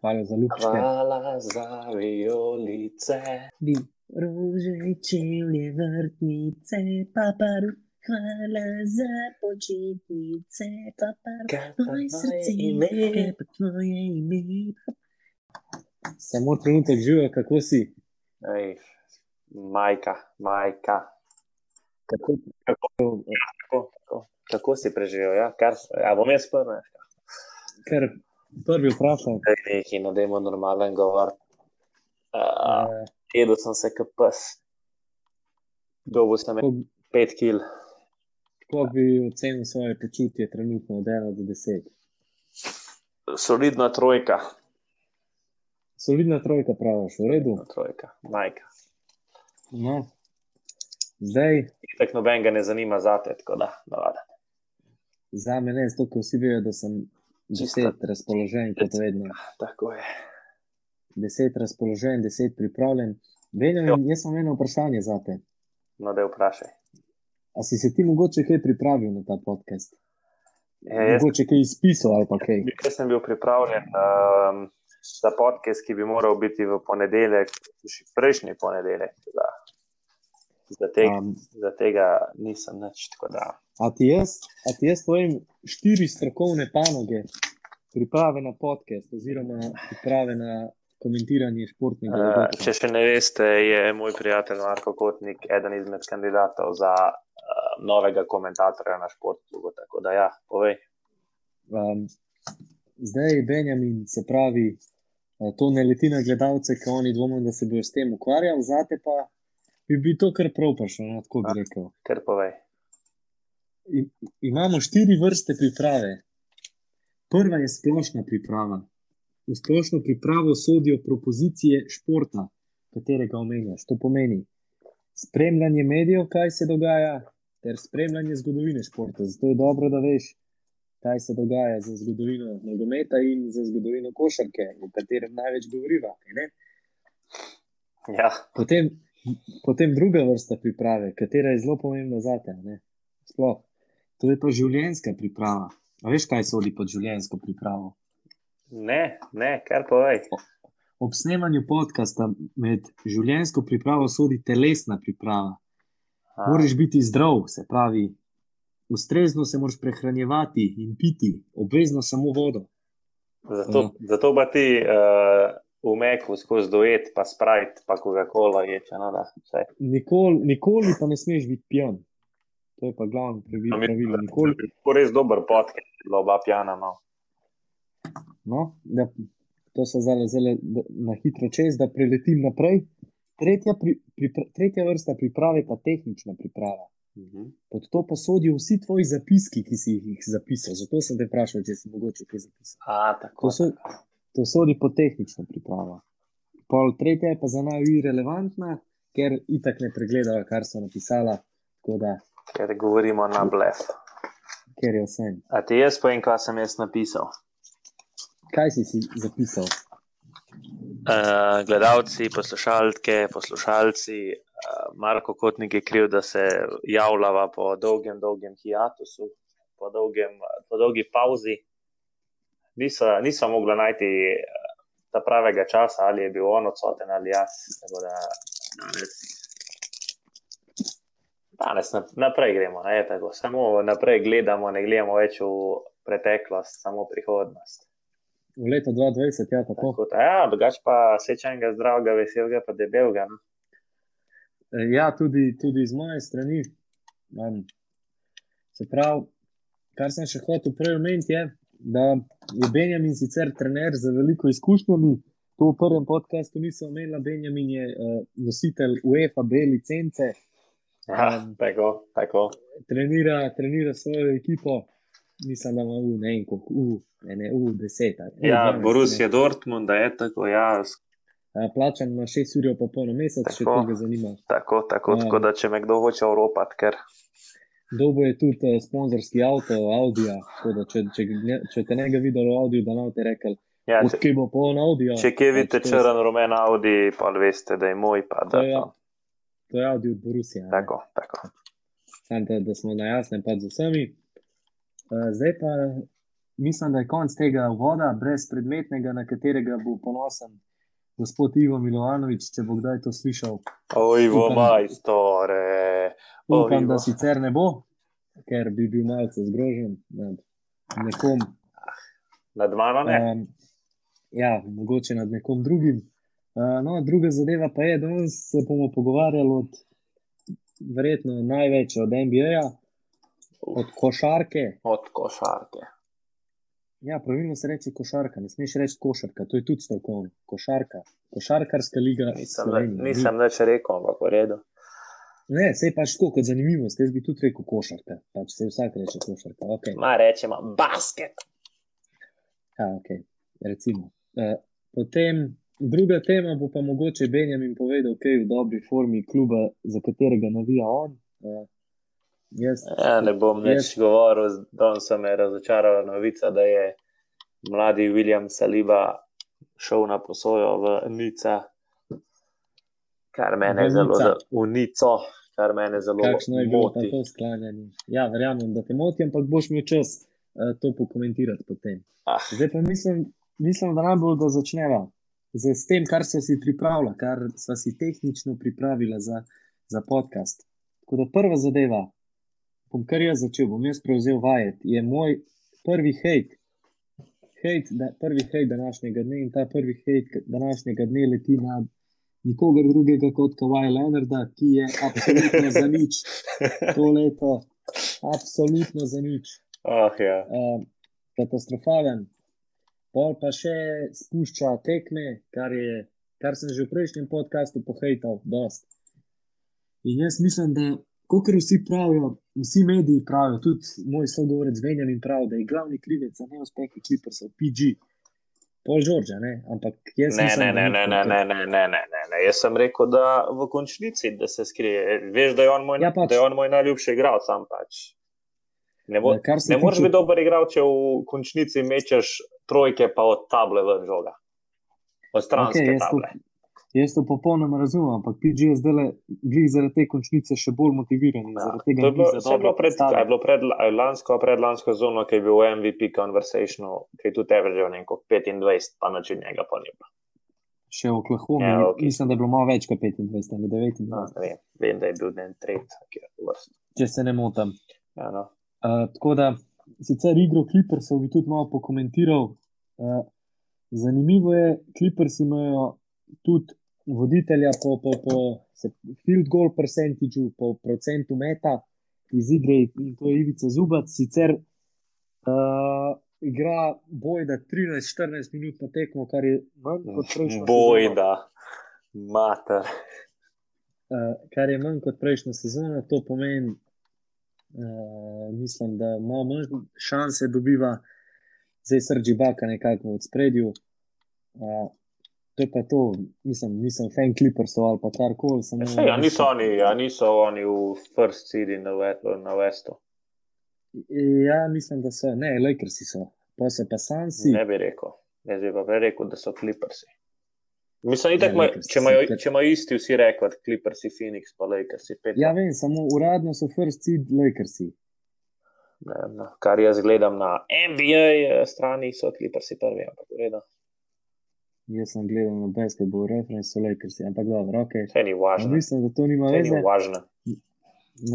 Hvala za ljubezen. Hvala za vijolice. Bi rože, čevlje, vrtnice, paparu. Hvala za počitnice, paparu. Kaj pa Moje srce, ime? kaj pa tvoje ime? Samo trenutek živijo, kako si. Ej, majka, majka. Kako, kako, kako, kako, kako si preživel? Ja? Kar, ja, bom jaz prvi. Ker prvi vprašam. Nekaj, no, dajmo normalen govor. Uh, jedel sem se kot pes. Dobil sem Kako pet kil. kako bi ocenil svoje počutje trenutno od 1 do 10? Solidna trojka. Solidna trojka, praviš, v redu. trojka. Majka. No. Zdaj, Tako noben ga ne zanima zate, tako da navada. za me ne, zato ker vsi vejo, da sem. Deset razpoložen, kot vedno. Tako je. Deset razpoložen, deset pripravljen. Benjamin, jaz sem eno vprašanje za te. No, da vprašaj. A si se ti mogoče kaj pripravil na ta podcast? Ja, jaz, Mogoče kaj izpisal ali pa kaj? jaz sem bil pripravljen um, za podcast, ki bi moral biti v ponedeljek, še prejšnji ponedeljek. Da, za, tega, Um, za tega nisem nič. tako Da, a ti jaz, a ti jaz povem štiri strokovne panoge priprave na podcast oziroma priprave na komentiranje športnega uh, dogodka? če še ne veste, je moj prijatelj Marko Kotnik eden izmed kandidatov za uh, novega komentatorja na športu. Tako da, ja, povej. Um, zdaj, Benjamin, se pravi, eh, to ne leti na gledalce, ki oni dvomijo, da se bodo s tem ukvarjali, zate pa bi bil to kar prav prišlo, no, tako bi rekel. Ker povej. I, imamo štiri vrste priprave. Prva je splošna priprava. V splošno pripravo sodijo propozicije športa, katerega omenjaš. To pomeni spremljanje medijev, kaj se dogaja, ter spremljanje zgodovine športa. Zato je dobro, da veš, kaj se dogaja za zgodovino nogometa in za zgodovino košarke, o katerem največ govoriva. ne? Ja, Potem, potem druga vrsta priprave, katera je zelo pomembna za te. Sploh. To je pa življenjska priprava. A veš, kaj sodi pod življenjsko pripravo? ne, ne, kar povej. Ob snemanju podcasta med življenjsko pripravo sodi telesna priprava. A, Moraš biti zdrav, se pravi, ustrezno se moraš prehranjevati in piti, obvezno samo vodo. Zato, Ja. zato pa ti uh, v Meku skozi dojet, pa sprite, pa Coca-Cola ječe. No, da, vse. Nikoli, nikoli pa ne smeš biti pijan. To je pa glavno pravi- pravilo. Nikoli, To je res dober podcast, bila oba pijana. No. No, da, to so zdaj zelo na hitro čez, da preletim naprej. Tretja, pri, pripra, tretja vrsta priprave pa tehnična priprava. Mhm. Pod to pa sodijo vsi tvoji zapiski, ki si jih zapisal. Zato sem te vprašal, če si mogoče kaj zapisal. A, tako. To, so, to sodi pod tehnično pripravo. Pol tretja je pa za naju irrelevantna, ker itak ne pregledajo, kar so napisala, da Ker govorimo na blef. ker je vse. A ti jaz povem, kaj sem jaz napisal? Kaj si si zapisal? Uh, gledalci, poslušalke, poslušalci, uh, Marko Kotnik je kriv, da se javljava po dolgem, dolgem hiatusu, po, dolgem, po dolgi pauzi. Niso, niso mogli najti eh, ta pravega časa, ali je bil on odsoten ali jaz. Da danes, danes nap- naprej gremo, ne, tako, samo naprej gledamo, ne gledamo več v preteklost, samo prihodnost. V letu 2020, ja, tako. Tako, ja, drugače pa sečenega zdravega, veselega, pa debelega. No. E, Ja, tudi, tudi z moje strani. Um, se pravi, kar sem še hotel prej omeniti, je, da je Benjamin sicer trener z veliko izkušnjami. To v prvem podkastu nisem omenila. Benjamin je uh, nositelj UEFA B licence, Um, tako, tako. trenira, trenira svojo ekipo. Mislim, da ima v ne vem, koliko, v, ne, ne, v deset. ali- Ja, v 12, Borussia. Dortmund, da je tako, ja, A, Plačan ima 6 ur pa pol na mesec, če Tako. koga zanima. tako, tako, Ja. tako da če me kdo hoče oropati, ker Dobo je tudi uh, sponzorski avto, Audi. Da, če, če, če te ne ga videl v Audi, da nam te rekel, ja, če, odkje bo poln Audi. če kje vidite črn rumen Audi, pa veste, da je moj. Pa, To da, je, to, to je Audi od Borusija. tako, tako. Samo da, da smo na jasnem, pa z vsemi. Uh, zdaj pa mislim, da je konc tega voda, brez predmetnega, na katerega bo ponosen gospod Ivo Milovanovič, če bo kdaj to slišal. Ojvo, Upam- majstore. Upam, da sicer ne bo, ker bi bil malce zgrožen nad nekom. Nad mano ne. Um, ja, mogoče nad nekom drugim. Uh, no, druga zadeva pa je, da se bomo pogovarjali od verjetno največ od NBA, od košarke. Od košarke. Ja, pravilno se reče košarka, ne smeš reči košarka, to je tudi strokovno. Košarka, košarkarska liga. Nisem, Slovenije. nisem več rekel, ampak v redu. Ne, se je pač tako kot zanimivost. Jaz bi tudi rekel košarka. Pač se vsak reče košarka. Okay. Ma rečemo basket. Ja, okay. Recimo. Uh, potem druga tema bo pa mogoče Benjamin povedal, kaj je v dobri formi kluba, za katerega navija on. Uh, jaz, Ja, ne bom Jaz- več govoril, danes me je razočarala novica, da je mladi William Saliba šel na posojo v Nica, kar mene V zelo, Nica. Kar mene zelo Kakšno je bilo moti. to sklanjanje? Ja, verjamem, da te moti, ampak boš imel čas uh, to pokomentirati potem. Ah, Zdaj pa mislim, mislim da najbolj, da začneva z s tem, kar se si pripravila, kar sva si tehnično pripravila za, za podcast. Tako da prva zadeva, bom kar jaz začel, bom jaz prevzel vajet, je moj prvi hejt. Hejt, da, prvi hejt današnjega dne in ta prvi hejt današnjega dne leti na nikogar drugega kot Kawhi Leonarda, ki je absolutno za nič to leto, absolutno za nič. oh, ja. Uh, katastrofalen. Pol pa še spušča tekme, kar, je, kar sem že v prejšnjem podkastu pohejtal, dost. In jaz mislim, da, kot vsi pravijo, vsi mediji pravijo, tudi moj sogovorec Benjamin pravi, da je glavni krivec za neuspehe Clippersov PG. Pol Žorža, ne? Ampak jaz Ne, mislim, ne, ne, ne, tako. ne, ne, ne, ne, ne, ne. Jaz sem rekel, da v končnici, da se skrije. Veš, da je on moj, Ja, pač. je on moj najljubši igralec, sam pač. Ne, bo, Ja, ne moreš biti dober igralec, če v končnici mečeš trojke, pa od table ven žoga. Od stranske okay, table. Jaz to popolnoma razumem, ampak PG je zdaj glih zaradi te končnice še bolj motiviran. Ja, to je bilo, je bilo pred, je bilo pred la- lansko, predlansko sezono, ki je bil v MVP conversationu, ki je tudi neko 25, pa način njega pa ni bilo. Še v Oklahoma, Ja, ja, ok. mislim, da je bilo malo več kot 25 ali 29, No, vem, vem, da je bil den tret, ki je vrst. če se ne motim. Ja, no. Uh, tako da, sicer igro Clippersov bi tudi malo pokomentiral. Uh, zanimivo je, Clippers imajo tudi voditelja po, po, po se, field goal percentageu, po procentu meta iz igre in to je Ivica Zubac. Sicer uh, igra bojda 13-14 minut na tekmo, kar je manj kot prejšnjo sezono. Bojda, mater. uh, kar je manj kot prejšnjo sezono. To pomeni, uh, mislim, da malo manj šanse dobiva, zdaj srči baka nekako v spredju. Uh, to je pa to, mislim, nisem fan Clippersov ali pa karkoli. samo- Sej, a niso oni, a niso oni v first city na, na Westu. Ja, mislim, da so, ne, Lakersi so, pa so pa Sansi. Ne bi rekel. Jaz bi pa prej rekel, da so Clippersi. Mislim, itak, ma, Lakersi če, imajo, kar- če imajo isti vsi rekord, Clippersi, Phoenix, pa Lakersi, pet. Ja, vem, samo uradno so first seed Lakersi. Ne, no. Kar jaz gledam na NBA eh, strani, so Clippersi prvi, ampak v redu. Jaz sem gledal na basketball reference, so Lakersi, ampak dobro, ok. Vse ni važno. Mislim, da to nima Vse ni veze. važno.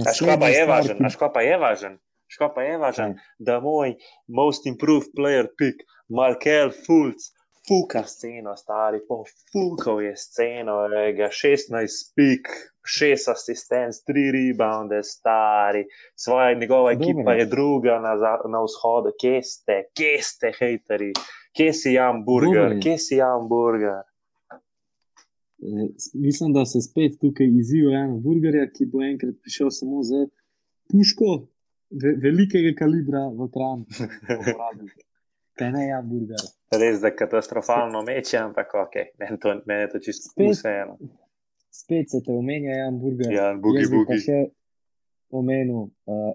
A škoda pa je važen, ki- škoda je važen. Škoda je važen, Kaj? da moj most improved player pick, Markel Fulc, fuka sceno, stari, pofukal je sceno, je ga 16 pik, 6 asistenc, 3 rebounde, stari, svoja njegova Dobro. ekipa je druga na, na vzhodu, kje ste, kje ste, hejteri, kje si hamburger, kje si hamburger. Eh, Mislim, da se spet tukaj izziva eno burgerja, ki bo enkrat prišel samo z puško ve velikega kalibra v kran. Kaj ne, ja, burger. Res, da katastrofalno meče, ampak ok, meni to, meni je to čisto vseeno. Spet se te omenja, Jan Burger. Ja, Boogie Jaz bi pa še omenil uh,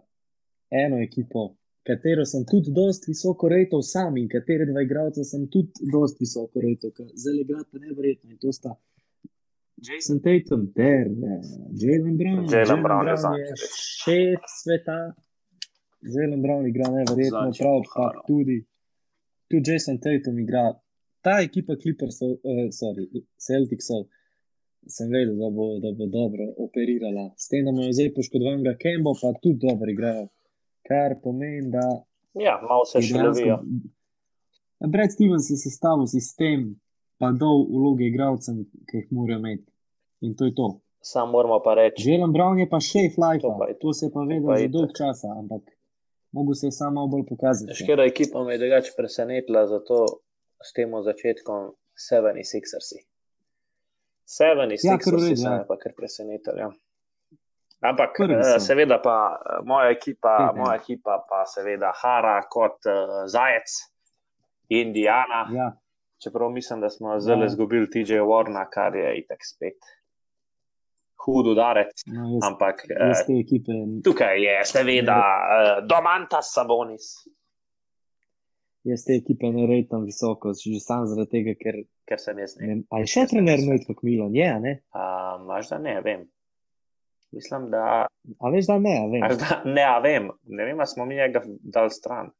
eno ekipo, katero sem tudi dosti visoko rejtal sam in katere dva igralca sem tudi dosti visoko rejtal, ker zelo igrata neverjetno in to sta Jason Tatum ter Jalen Brown. Jalen Brown je je šef sveta. Jalen Brown igra neverjetno, je prav pa tudi tudi Jason Tatum igra. Ta ekipa Clippersov, uh, sorry, Celticsov, sem vedel, da bo, da bo dobro operirala. S tem, da imajo zdaj poškodovanega Kembo, pa tudi dobro igrajo. Kar pomeni, da. Ja, malo se še lovijo. Brad Stevens je sestavil sistem, pa dol vloge igralcem, ki jih morajo imeti. In to je to. Sam moramo pa reči. Želen Brown je pa še flight, To to, to se je pa vedel že dolg časa, ampak mogo se je samo bolj pokazati. Škoda ekipa me je drugače presenetila zato s tem začetkom 76ersi. 76ersi Ja, kar v redu, so ja. me pa kar presenetili. Ja. Ampak, eh, seveda, pa eh, moja ekipa, Pet, moja ekipa, pa seveda Hara kot uh, Zajec, Indijana. Ja, Čeprav mislim, da smo zelo Ja. izgubili TJ Warna, kar je itak spet hud udarec. no, jaz, Ampak jaz eh, ekipe. tukaj je seveda eh, Domantas Sabonis. Jaz te ekipe ne rejtam visoko, že sam zaradi tega, ker. Ker sem jaz ne. Ne, a je še trener Nojt kot Milan? Je, a ne? A, Možda ne, vem. Mislim, da. A veš, da ne, a vem. Možda, ne, a vem. Ne vem, a smo mi njega dal stran.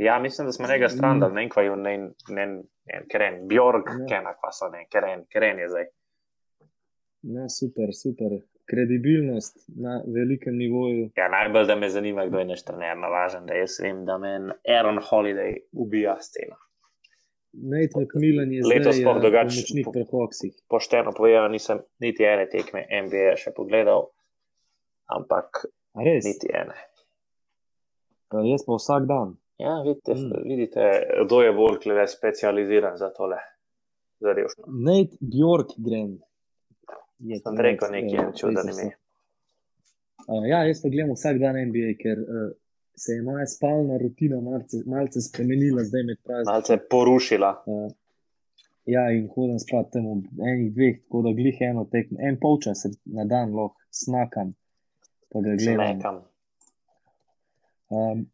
Ja, mislim, da smo njega stran dal, ne vem, kva je, ne, ne, ne, keren, Bjork, Ne. kena, kva so, ne, keren, keren je zdaj. Ne, super, super. Kredibilnost na velikem nivoju. Ja, najbolj, da me zanima, kdo je naš trener, navažen, da jaz vem, da meni Aaron Holiday ubija sceno. Nate McMillan je Letos sploh eh, drugače- pomočnik pri Hawksih. Pošteno povedano, nisem niti ene tekme NBA še pogledal, ampak niti ene. Pa jaz pa vsak dan. Ja, vidite, Mm. vidite kdo je bolj specializiran za tole, za revščino. Nate Bjorkgren. Je Sem rekel čuden Pacersa. ime. Uh, ja, jaz pa gledam vsak dan NBA, ker uh, se je moja spalna rutina malce, malce spremenila zdaj med prazniki. Malce porušila. Uh, ja, in hodim spat tam ob enih dveh, tako da glih eno tekmo, en polčas na dan lahko snakam, pa ga gledam. Nekam. Um,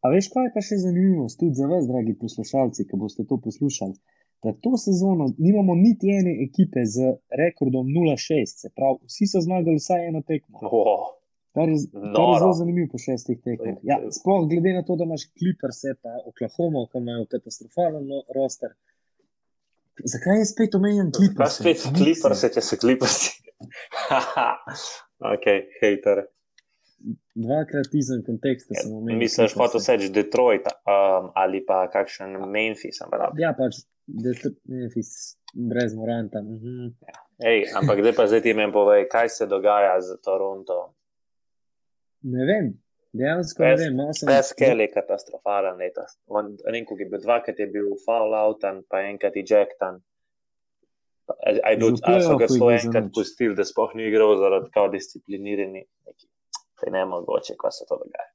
a veš, kaj je pa še zanimivo, tudi za vas, dragi poslušalci, ki boste to poslušali, da to sezono nimamo niti ene ekipe z rekordom 0-6, se pravi, vsi so zmagali vsaj eno tekmo. Kar je, kar je zelo zanimivo po šestih tekmah. Ja, sploh glede na to, da imaš Clippers, pa Oklahoma, ki imajo katastrofalen no- roster. Zakaj je spet omenjen pa Clippers? spet kliprse, če se kliprsi. ok, hejter. Dvakrat izven konteksta sem omenil. Ja, Misliš, Clipperse. hotel seč Detroit um, ali pa kakšen Memphis. Ja, pač Det- Memphis brez Moranta. Mhm. Ej, ampak zdaj pa zdaj ti meni povej, kaj se dogaja z Toronto. Ne vem, dejansko ne Pes- vem. malo sem- Peskel je katastrofalen letos. On, Renko je bil dvakrat je bil foul outan, pa enkrat ejectan. A, a, je bil, Že v a so ga za enkrat pustili, da sploh ni igral zaradi kao disciplinirani. neki. To je nemogoče, kaj se to dogaja.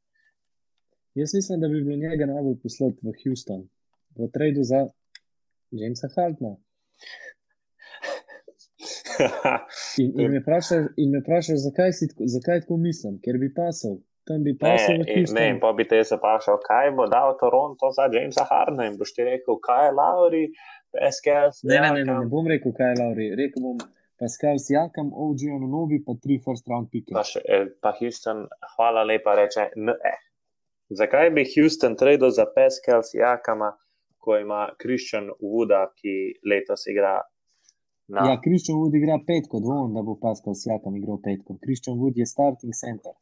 Jaz mislim, da bi bilo njega najbolj poslati v Houston, v tradu za Jamesa Haltna. In, in me vprašaš, in me vprašaš zakaj, si, zakaj tako mislim, ker bi pasal. Tam bi pasal Ne, in, ne, in pa bi te se vprašal, kaj bo dal Toronto za Jamesa Hardna in boš ti rekel, kaj je Lauri, Peskel, Ne, ne, ne, ne, ne bom rekel, kaj je Lauri. Rekel bom Pascal Sijakam, OG Anunobi, pa tri first round pike. Pa, še, eh, pa Houston, hvala lepa, reče ne. Zakaj bi Houston tradil za Peskel Sijakama, ko ima Christian Wooda, ki letos igra na Ja, Christian Wood igra petko, dvomim, da bo Pascal Sijakam igral petko. Christian Wood je starting center.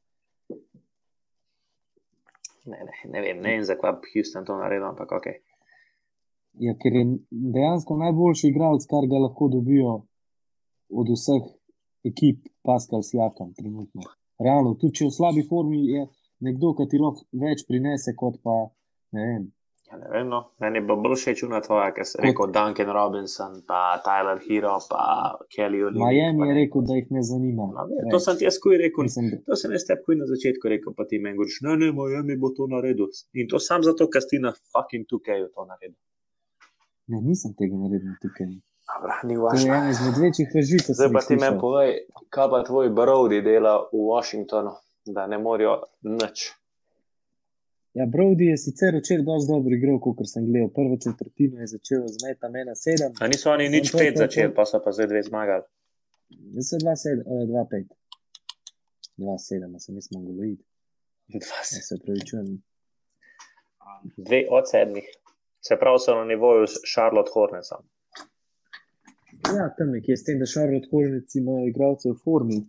Ne, ne, ne vem, ne vem, zakaj bi Houston to naredil, ampak ok. Ja, ker je dejansko najboljši igralec, kar ga lahko dobijo od vseh ekip, Pascal Sijakam, trenutno. Realno, tudi če je v slabi formi, je nekdo, ki ti lahko več prinese, kot pa ne vem. Ja, ne vem, no. Meni bo bolj všeč una tvoja, ker si rekel Duncan Robinson, pa Tyler Hero, pa Kelly Olynyk. Miami pa je ne. rekel, da jih ne zanima. No, ve, to sem ti jaz kuj rekel. Mislim, da, To sem jaz tebi kuj na začetku rekel, pa ti meni govoriš, ne, ne, Miami bo to naredil. In to sam zato, ker si na fucking tukaj to naredil. ne, nisem tega naredil tukaj. Dobra, ni To je važno. ena izmed večjih laži, Zdaj pa ti meni povej, kaj pa tvoj Brody dela v Washingtonu, da ne morajo nič. Ja, Brody je sicer včeraj dosti dobro igral, kot sem gledal. Prvo četrtino je začel z metam 1-7, A niso oni nič to, pet to, to. začeli, pa so pa zdaj dve zmagali. zdaj 2-7, eh, 2-5. 2-7, a sem jaz mongoloid. Dva Ja, se- se pravičujem. Dve od sedmih Se pravi, so na nivoju s Charlotte Hornetsom. Ja, tam nekje s tem, da Charlotte Hornets ima igralce v formi.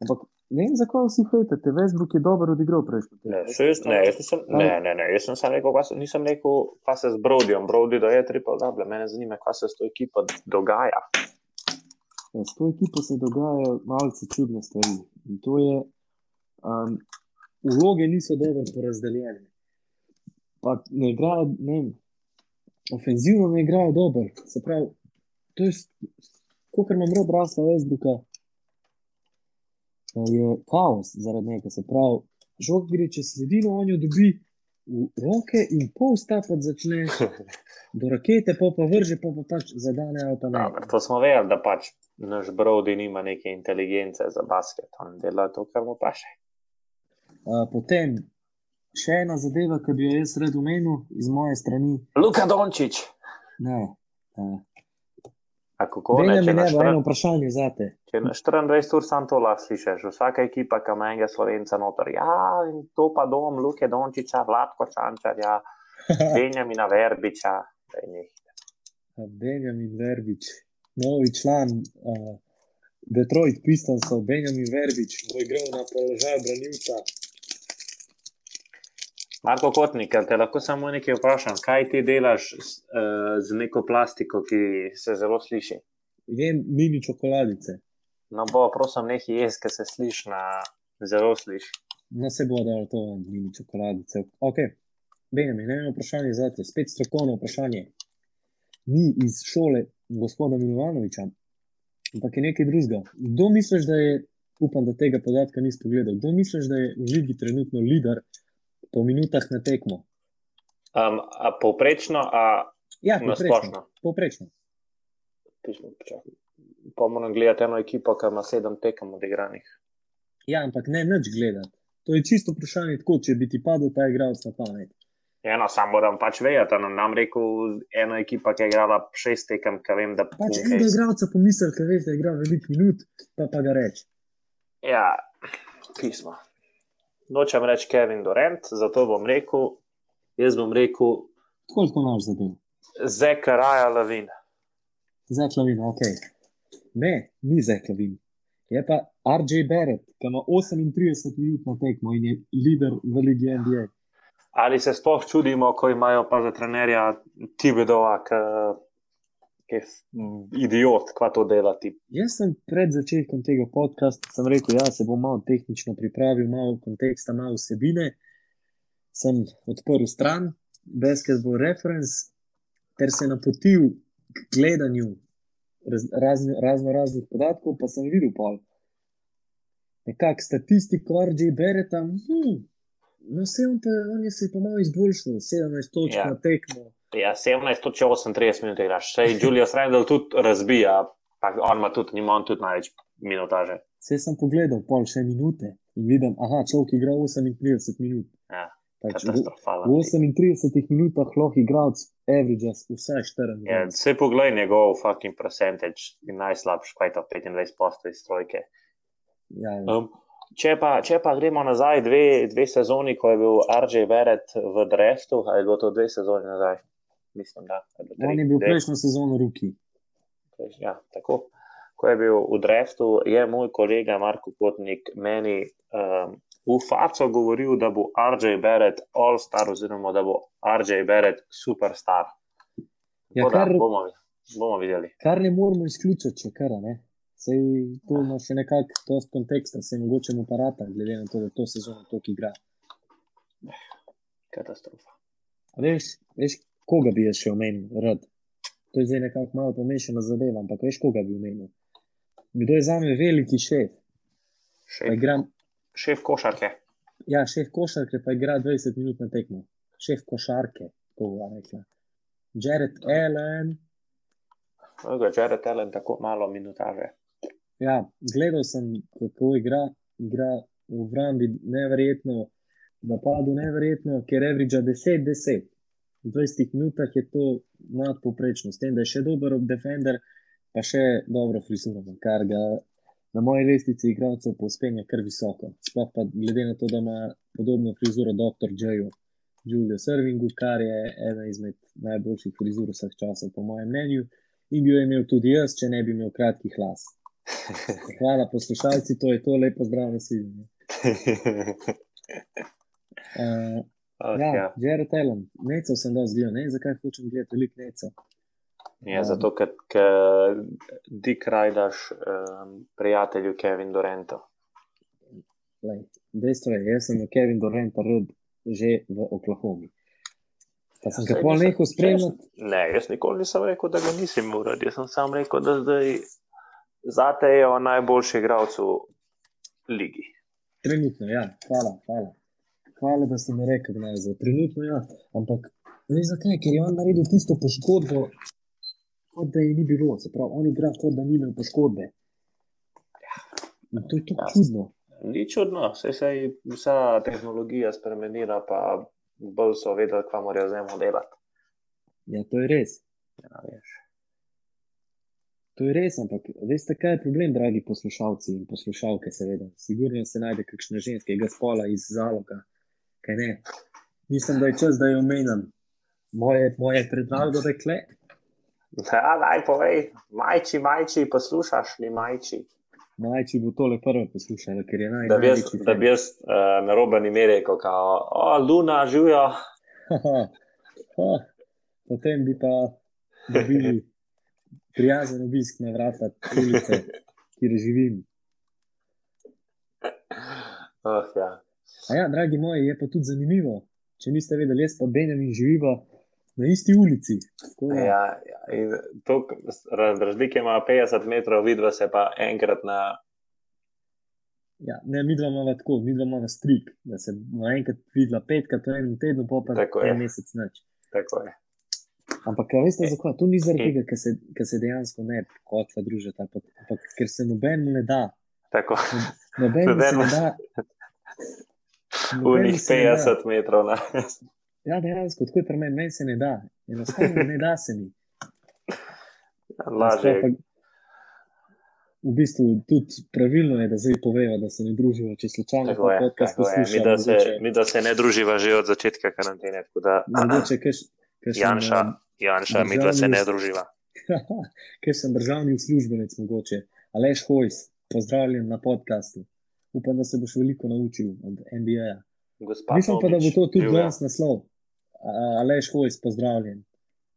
Ampak ne vem, zakaj vsi hojtate. Westbrook je dobro odigral prejšnji teden. Ne, jaz, ne, jaz nisem, ne, ne, ne, jaz sem samo rekel, kaj se, nisem rekel, kaj se z Brodyjem, Brody da je triple double. Mene zanima, kaj se s to ekipo dogaja. Ja, s to ekipo se dogajajo malce čudne stvari. In to je, um, vloge niso dobro porazdeljene. Pa ne igrajo, ne vem, ofenzivno ne igrajo dobro. Se pravi, to je, kot imam rad rasla Westbrooka, je kaos zaradi njega. Se pravi, žog gre čez sredino, on jo dobi v roke in pol stapati začne do rakete, pa pa vrže, pa pa pač zadane ali pa ne. Dobar, to smo vedeli, da pač naš Brody nima neke inteligence za basket, on dela to, kar mu paše. Uh, potem še ena zadeva, ki bi jo jaz rad omenil iz moje strani. Luka Dončić. Ne, uh, A kako ne, Benjamin, če ne, bo eno vprašanje za te. če na 24 ur sam to lahko slišiš, vsaka ekipa, ki ima enega slovenca noter. Ja, in to pa dom Luke Dončića, Vladko Čančarja, Benjamina Verbiča. Benjamin Verbič, novi član uh, Detroit Pistonsov, Benjamin Verbič, bo igral na položaju branilca. Marko Kotnik, te lahko samo nekaj vprašam, kaj ti delaš z, uh, z neko plastiko, ki se zelo sliši? Jem mini čokoladice. No, bo, prosim, nekaj jez, ki se sliši na zelo sliši. No, se bo dalo to mini čokoladice. Ok, Benjamin, eno vprašanje za te, spet strokovno vprašanje. Ni iz šole gospoda Milovanoviča, ampak je nekaj drugega. Kdo misliš, da je, upam, da tega podatka nisi pogledal, kdo misliš, da je v ligi trenutno lider po minutah na tekmo? Um, a povprečno, a Ja, povprečno. splošno? povprečno. Moram gledati eno ekipo, ki ima sedem tekem odigranih. Ja, ampak ne nič gledati. To je čisto vprašanje, tako če bi ti padel ta igralec na pamet. Eno, sam moram pač vedeti, nam, nam rekel ena ekipa, ki je igrala šest tekem, ki vem, da Pač enega igralca pomisel, ker veš, da igra veliko minut, pa pa ga reče. Ja, pismo. Nočem reči Kevin Durant, zato bom rekel, jaz bom rekel Koliko imaš za tem? Zekaraja Lavin. Zeklavin, ok. Ne, ni Zeklavin. Je pa RJ Barrett, ki ima 38 minut na tekmo in je lider v Ligi NBA. Ali se sploh čudimo, ko imajo pa za trenerja Tibedova, ki je idiot, kva to delati. Jaz sem pred začetkom tega podcasta sem rekel, da ja, se bom malo tehnično pripravil, malo konteksta, malo vsebine. Sem odprl stran Basketball Reference ter se napotil k gledanju raz, razno, razno raznih podatkov, pa sem videl pol. Nekako statistiko RJ Bereta, hm, no vse on, pa, on je se pa malo izboljšal, 17 točk ja. na tekmo. Ja, 17, toče 38 minut igraš. Sej Julius Randall tudi razbija, pa on ima tudi, nima on tudi največ minutaže. Vse sem pogledal, pol še minute in vidim, aha, človek igra 38 minut. Ja, Pač v, v 38 minutah lahko igralec averages vsaj 4 Ja. Vse poglej njegov fucking percentage, najslabši, kaj to 25 posto iz trojke. Ja, ja. Um, če, pa, če pa gremo nazaj dve, dve sezoni, ko je bil RJ Barrett v draftu, ali je bilo to dve sezoni nazaj? Mislim, da. ali bilo tri, On je bil prejšnjo sezono ruki. Ja, tako. Ko je bil v draftu, je moj kolega Marko Kotnik meni um, v faco govoril, da bo RJ Barrett all-star, oziroma da bo RJ Barrett superstar. Ja, Tako da kar, bomo, bomo videli. kar ne moramo izključiti, če kar ne. Sej tu ima še nekako dosti konteksta, se mogoče mu parata, glede na to, da to sezono toliko igra. Katastrofa. Veš, veš, koga bi jaz še omenil, rad. To je zdaj nekako malo pomešana zadeva, ampak veš, koga bi omenil. Kdo je za me veliki šef? Šef, igra, šef košarke. ja, šef košarke pa igra 20 minut na tekmo. Šef košarke, tako bova rekla. Jared Allen, Mnogo je Jared Allen tako malo minutaže. ja, gledal sem, kako igra, igra v obrambi neverjetno, v napadu neverjetno, ker average 10-10. V 20 minutah je to nadpoprečno, s tem, da je še dober defender, pa še dobro frizuro, kar ga na moji lestvici igralcev povspenja kar visoko. Sploh pa glede na to, da ima podobno frizuro dr. J. Julius Irvingu, kar je ena izmed najboljših frizur vseh časov, po mojem mnenju, in bi jo imel tudi jaz, če ne bi imel kratkih las. Hvala, poslušalci, to je to, lepo zdrav, nasilje. Uh, Oh, ja, ja. Jared Allen, necov sem dal zgledal, ne vem, zakaj hočem gledati veliko necov. Ja, zato, ker ker Dick rajdaš um, prijatelju Kevin Dorentu. Dejstvo je, jaz sem Kevin Durant rad že v Oklahomi. Pa sem ga Saj pol nehal spremljati. Ne, jaz nikoli nisem rekel, da ga nisem rad. Jaz sem sam rekel, da zdaj zate je on najboljši igralec v ligi. Trenutno, ja, hvala, hvala. Hvala, da si mi rekel, da je za trenutno, ja. Ampak, veš zakaj? Ker je on naredil tisto poškodbo, kot da je ni bilo. Se pravi, on igra kot da ni imel poškodbe. In to je to Ja. čudno. Ni čudno, se je vsa tehnologija spremenila, pa bolj so vedeli, kaj morajo z njim delati. Ja, to je res. Ja, veš. To je res, ampak veste, kaj je problem, dragi poslušalci in poslušalke, seveda. Sigurno se najde kakšna ženskega spola iz zaloga. Mislim, da je čas, da jo omenjam. Moje, moje predvaldo dekle. Ja, daj povej, majči, majči, poslušaš li majči. Naj, če bo tole prvo poslušala, ker je naj, Da bi jaz, da bi jaz uh, na robe ime rekel, kao, o, Luna, živijo. Potem bi pa dobili prijazen obisk na vrata ulice, kjer živim. Oh, ja. A ja, dragi moji, je pa tudi zanimivo. Če niste vedeli, jaz pa Benjamin živiva na isti ulici. Tako Ja, ja, to, ra- razlike ima 50 metrov, vidva se pa enkrat na. Ja, ne, mi dva imamo tako, mi dva imamo strik, da se naenkrat videla petkrat v enem tednu, pa pa en mesec noč. Tako je. Ampak veste zakaj? To ni zaradi tega, ker se, ker se dejansko ne družiti, ali pa- ampak ker se nobenemu ne da. Tako. Nobenemu se ne da. Unih nobenemu se ne da. 50 metrov na. Ja, dejansko, tako je pri meni, meni se ne da. Enostavno ne da se mi. Lažje. Sploh pa- V bistvu tudi pravilno je, da zdaj poveva, da se ne družijo, če slučajno Tako ta je, podcast je. Mi, da se, mogoče- mi da se ne druživa že od začetka karantene. Da, Mogoče kaš, kaš Janša, Janša, mi da se ne državni- druživa. ker sem državni uslužbenec, mogoče. Aleš Hojs, pozdravljen na podkastu. Upam, da se boš veliko naučil od NBA. -ja. Gospa Mislim pa, da bo to tudi danes naslov. A- Aleš Hojs, pozdravljen.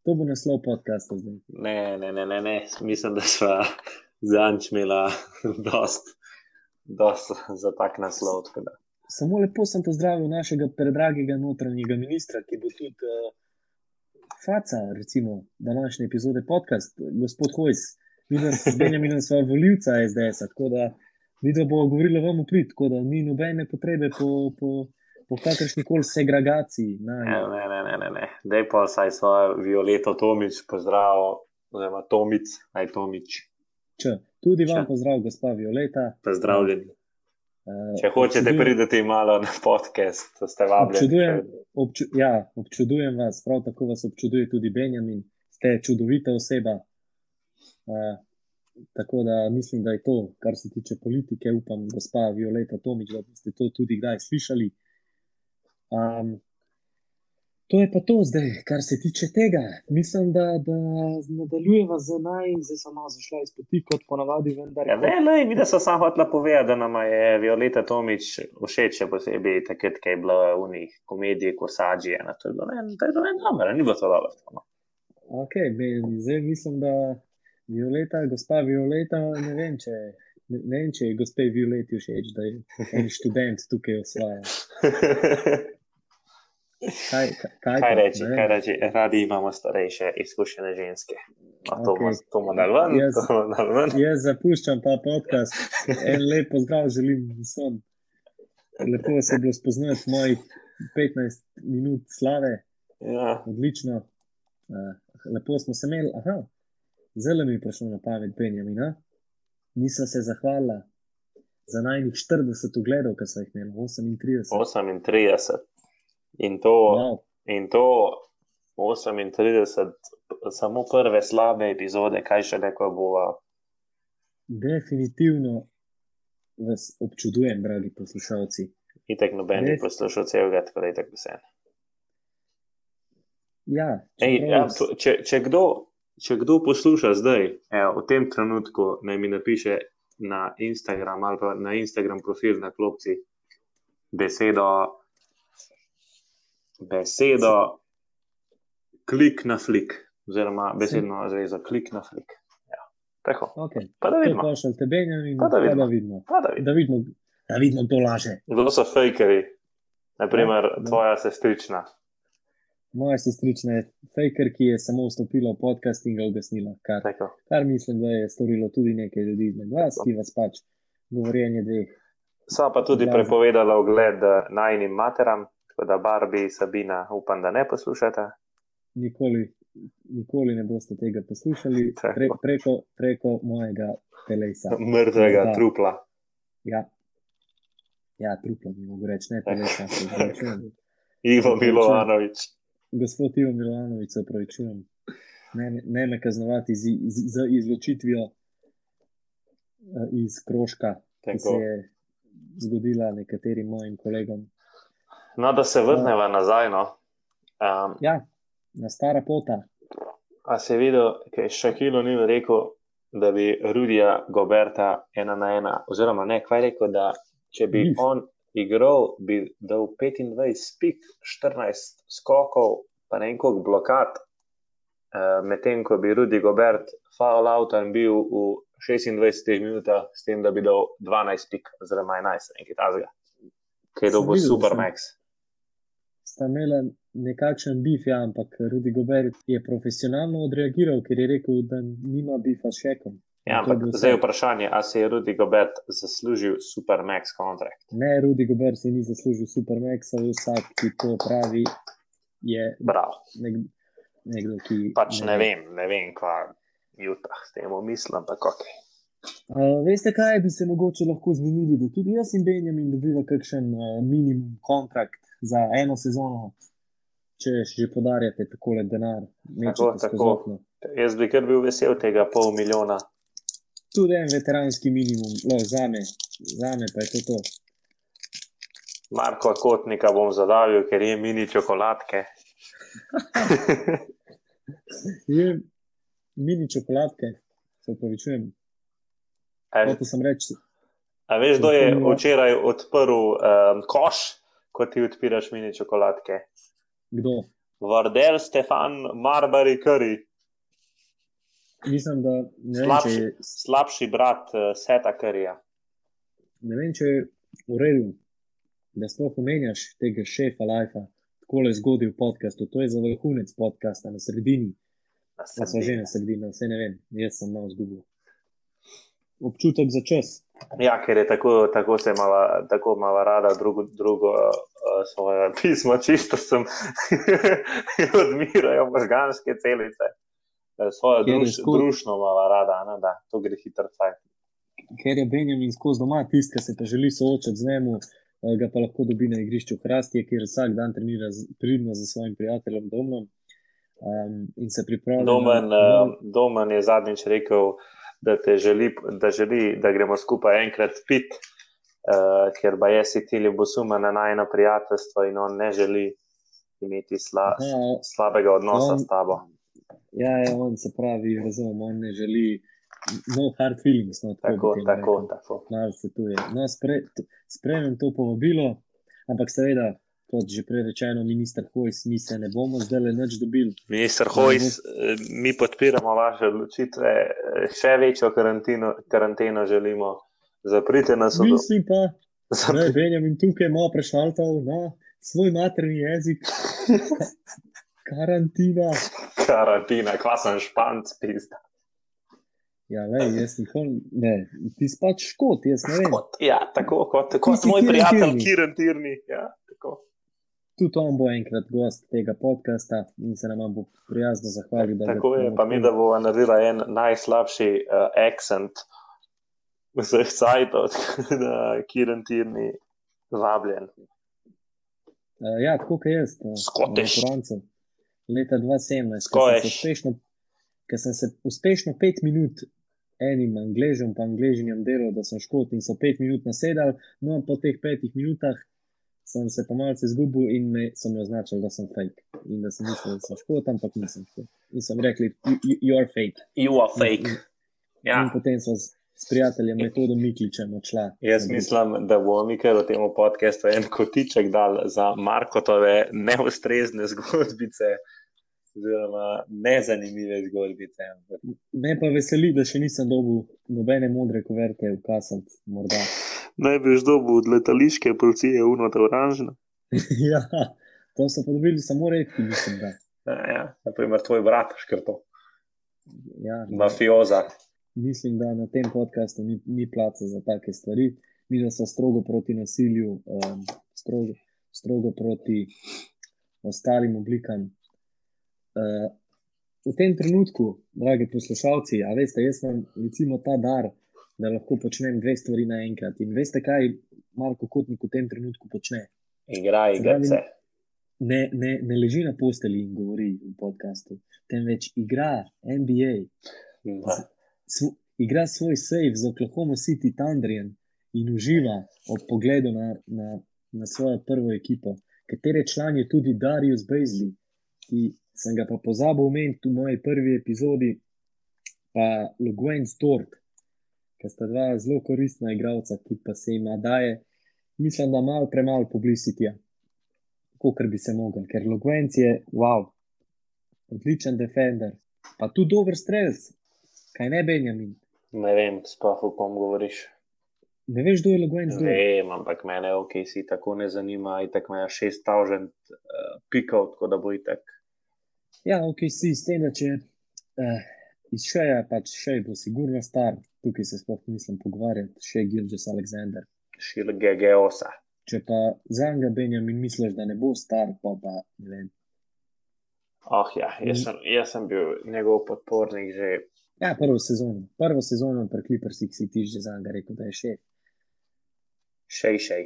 To bo naslov podcasta zdaj. Ne, ne, ne, ne, ne. mislim, da sva zanč imela dost, dost za tak naslov. da. Samo lepo sem pozdravil našega predragega notranjega ministra, ki bo tudi uh, faca, recimo, današnje epizode podcast, gospod Hojs. Videla sem z Benjaminom sva voljivca SDS, tako da videla bo govorila vam v prid, tako da ni nobene potrebe po, po, po kakršni koli segregaciji. Ne, Na, ne, ne, ne, ne, ne. Dej pa saj svojo Violeto Tomič, pozdrav, oziroma Tomic, aj Tomič, č. Tudi vam Če. pozdrav, gospa Violeta. pozdravljeni. Uh, Če hočete priti malo na podcast, ste vabljeni. Občudujem, obču, ja, občudujem vas, prav tako vas občuduje tudi Benjamin, ste čudovita oseba. Uh, tako da mislim, da je to, kar se tiče politike, upam, gospa Violeta Tomič, da ste to tudi kdaj slišali. Um, to je pa to zdaj, kar se tiče tega. Mislim, da, da nadaljujeva z naj, zdaj sem malo zašla iz poti, kot ponavadi, vendar. Ja, ne, ne, mi da so samo hotela povedati, da nam je Violeta Tomič všeč, še posebej takrat, ko je bila v njih komediji Korsađije. To je bilo ne, to je bilo ne dobro, ni bilo to dobro. no. Ok, be- zdaj mislim, da Violeta, gospa Violeta, ne vem, če, ne, ne vem, če je gospe Violeti všeč, da je en študent tukaj osvaja. Kaj, kaj, kaj, Kaj reči, ne kaj reči, radi imamo starejše, izkušene ženske. No, bomo to bomo dali ven, Jaz- dali ven. Jaz zapuščam ta podcast. En lep pozdrav želim vsem. Lepo se je bilo spoznati mojih 15 minut slave, Ja, odlično. Uh, lepo smo se imeli. Aha, zelo mi je prišlo na pamet, Benjamin. a? Nisem se zahvalila za najnih 40 ogledov, ki so jih imeli, 38. 38. In to, Wow. in to 38, samo prve slabe epizode, kaj še neko bo. Definitivno vas občudujem, dragi poslušalci. Itek noben ni Res? poslušal celega, tako da je tako vse. Ja, Ej, čeprav ja, to- če, če, kdo, če kdo posluša zdaj, evo, v tem trenutku, naj mi napiše na Instagram ali pa na Instagram profil na klopci besedo, besedo klik na flik, oziroma besedno zvezo klik na flik. Ja. Tako, Okay. pa da vidimo, pošljite Benjamin, Pa da pa vidimo. da vidimo. pa da vidimo. Da vidimo, da vidimo to laže. Kdo so fejkeri? Naprimer, ja. tvoja sestrična. Moja sestrična je fejker, ki je samo vstopila v podcast in ga ugasnila. Kar, Tako. kar mislim, da je storilo tudi nekaj ljudi izmed vas, ki vas pač govorjenje dveh. Sva pa tudi Glasba. prepovedala ogled eh, najnim materam, tako da Barbie in Sabina upam, da ne poslušate. Nikoli, nikoli ne boste tega poslušali pre, preko, preko mojega telesa. Mrtvega Da. trupla. Ja, ja truplo bi mogo reči, ne telesa. se opravičujem. Ivo Milovanovič. Gospod Ivo Milovanovič, se opravičujem. Ne, me- ne me kaznovati z, z, z izločitvijo eh, iz krožka, ki se Tako. je zgodila nekaterim mojim kolegom. No, da se vrnemo nazaj. No. Um, Ja, na stara pota. a si videl, kaj Šakilo ni rekel, da bi Rudija Goberta ena na ena, oziroma ne, kaj je rekel, da če bi Bif. on igral, bi dal 25 pik, 14 skokov, pa ne en koliko blokad, uh, medtem ko bi Rudi Gobert foul out in bil v 26 minutah, s tem, da bi dal 12 pik, oziroma 11, nekaj tasga. Kaj je dobil Supermax. Sta imela nekakšen bif, ja, ampak Rudi Gobert je profesionalno odreagiral, ker je rekel, da nima bifa s šekom. Ja, ampak zdaj je vprašanje, ali si je Rudi Gobert zaslužil Supermax kontrakt. Ne, Rudi Gobert si ni zaslužil Supermaxa, vsak, ki to pravi, je Bravo. nek, nekdo, ki. Pač ne vem, ne vem, kva Jutah s tem mislim, ampak ok. Uh, veste, kaj bi se mogoče lahko zmenili, da tudi jaz in Benjamin dobiva kakšen uh, minimum kontrakt za eno sezono, če že podarjate takole denar, skozi tako. okno. Jaz bi kar bil vesel tega pol milijona. Tudi en veteranski minimum, no, za me, za me pa je to to. Marko Kotnika bom zadavil, ker je mini čokoladke. Je mini čokoladke, se upravičujem. Hotel sem reči, a veš, kdo je včeraj odprl um, koš, ko ti odpiraš mini čokoladke? kdo. Vardel Stefan Marbury Curry, Mislim, da ne vem, če slabši, je, slabši brat uh, Seta Curryja. ne vem, če je v redu, da sploh omenjaš tega šefa Life, tako le zgodil v podkastu. To je za vrhunec podcasta na sredini. Na Pa smo že na sredini, vse ne vem, jaz sem malo zgubil. Občutek za čas. Ja, ker je tako, tako se mala, tako mala rada drugo, drugo uh, svoje pismo, čisto sem odmirajo možganske celice. Eh, Svojo druž, skozi- družno mala rada, ne, da to gre hitro cajt. Ker je Benjamin skozi doma tisti, ki se pa želi soočati z njim, eh, ga pa lahko dobi na igrišču Hrastje, kjer vsak dan trenira pridno za svojim prijateljem Domnom. Um, in se pripravlja. Domen, na- uh, Domen je zadnjič rekel, da, želi, da želi, da gremo skupaj enkrat pit, uh, ker pa je si Tilly Bosuma na najno prijateljstvo in on ne želi imeti sla, Aha, slabega odnosa on- s tabo. Ja, ja, on se pravi, razumem, on ne želi. No hard feelings, no, tako, Tako, bi temu tako, tako. Malo se tu je. No, spre, sprejmem to povabilo, ampak seveda, kot že prej rečeno, minister Hojs, mi se ne bomo zdaj le nič dobili. Minister Hojs, eh, mi podpiramo vaše odločitve, eh, še večjo karanteno, karanteno želimo. Zaprite nas od Mislim pa, da je Benjamin tukaj malo prešaltal na svoj materni jezik. Karantina. Karantina, klasen španc, pizda. Ja, le, jaz nikoli ne. Ti si pač škot, jaz ne vem. Kot, ja, tako kot, kot moj prijatelj. Kiren Tirni. Ja, tako. Tudi on bo enkrat gost tega podcasta in se nam bo prijazno zahvalil. tako je, pa mi, da bo naredila en najslabši uh, accent vseh sajtov, da Kiren Tirni vabljen. Uh, ja, tako kot jaz. uh, Scottish. Konkurencev. Leta 2017, ko sem, se uspešno, sem se uspešno pet minut enim angležem, pa angležinjem delal, da sem škot in so pet minut nasedali, no po teh petih minutah sem se pa malce izgubil in me, so mi označili, da sem fake. In da sem mislil, da sem škot, ampak nisem škot. In sem rekli, you, you, are fake. You are fake. In, Ja. in potem so s, prijateljem metodom Mikličem odšla. Jaz mislim, da bomo mi kar v tem podkastu en kotiček dal za Markotove neustrezne zgodbice, oziroma nezanimive zgodbice. Me pa veseli, da še nisem dobil nobene modre kuverte v kasant, morda. Najbrž dobu od letališke policije unota oranžna. ja, to so pa dobili samo redki, mislim, da. Ja, ja. Naprimer, tvoj brat, škrto, Ja, mafioza. Mislim, da na tem podkastu ni, ni placa za take stvari. Mi smo strogo proti nasilju, um, strogo, strogo proti ostalim oblikam. Uh, v tem trenutku, dragi poslušalci, a veste, jaz imam recimo ta dar, da lahko počnem dve stvari naenkrat. In veste, kaj Marko Kotnik v tem trenutku počne? Igra igrice. Ne, ne, ne leži na posteli in govori v podkastu, temveč igra NBA, Ja. Svo, igra svoj save z Oklahoma City Thunderjem in uživa ob pogledu na, na, na svojo prvo ekipo, katere član je tudi Darius Bezli, ki sem ga pa pozabil omeniti v moji prvi epizodi, pa Luguen Stort, ki sta dva zelo koristna igralca, ki pa se jima daje, mislim, da malo premalo publicitija, kot bi se mogel, ker Luguen je wow, odličen defender, pa tudi dober strelc. Kaj ne, Benjamin? Ne vem, sploh o kom govoriš. Ne veš, kdo je Loguen Ne zdaj? vem, ampak mene ok, si tako ne zanima, itak ima 6000 uh, pikov, tako da bo itak. Ja, ok, si s tem, da če uh, iz šeja, pač šej bo sigurno star, tukaj se sploh nisem pogovarjati, še Gilžes Aleksandr. Šil GG8. Če pa za njega Benjamin misliš, da ne bo star, pa pa ne vem. Oh, ja, jaz sem, jaz sem bil njegov podpornik že. Ja, prvo sezono, prvo sezono pri Clippersih si ti že za njega rekel, da je še. Šej, šej.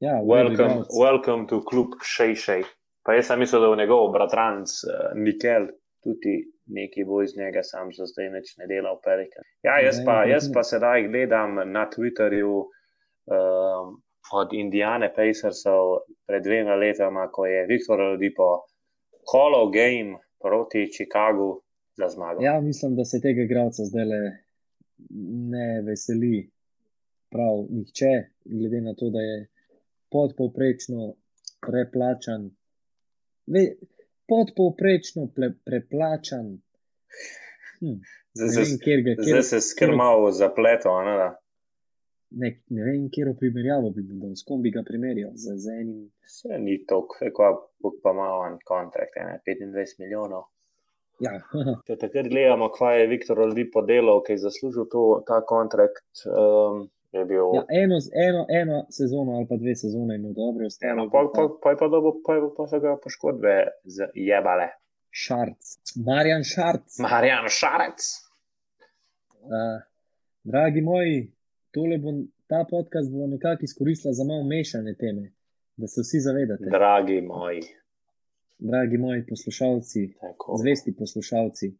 Ja, Welcome, welcome to klub Šej, šej. Pa jaz sem mislil, da bo njegov bratranc uh, Nikel tudi neki bo iz njega, sam za zdaj neč ne dela v Pelikan. Ja, jaz pa, jaz pa sedaj gledam na Twitterju um, od Indiane Pacersov pred dvema letoma, ko je Viktor Rodipo Hall of Game proti Chicagu za zmago. Ja, mislim, da se tega igralca zdaj le ne veseli prav nihče, glede na to, da je podpovprečno preplačan. Ve, podpovprečno ple, preplačan. Hm, Zdaj se, vem, kjer ga zdaj se skrmal zapleto, ne da. ne, ne vem, kjer primerjavo bi bil, s kom bi ga primerjal. Z, z enim, Vse ni toliko, kot pa malo en kontrakt, ene 25 milijonov. Ja, Če takrat gledamo, kaj je Viktor Oldipo delal, ki je zaslužil to, ta kontrakt, um, je bil. ja, eno, eno, eno sezono ali pa dve sezone je imel dobre, ostalo Eno, pa, pa, pa pa, je pa, dobo, pa, je pa so ga poškodbe zjebale. Šarc, Marjan Šarc. Marjan Šarec. Uh, dragi moji, tole bo, ta podcast bo nekako izkoristila za malo mešane teme, da se vsi zavedate. Dragi moji. Dragi moji poslušalci, Tako. zvesti poslušalci,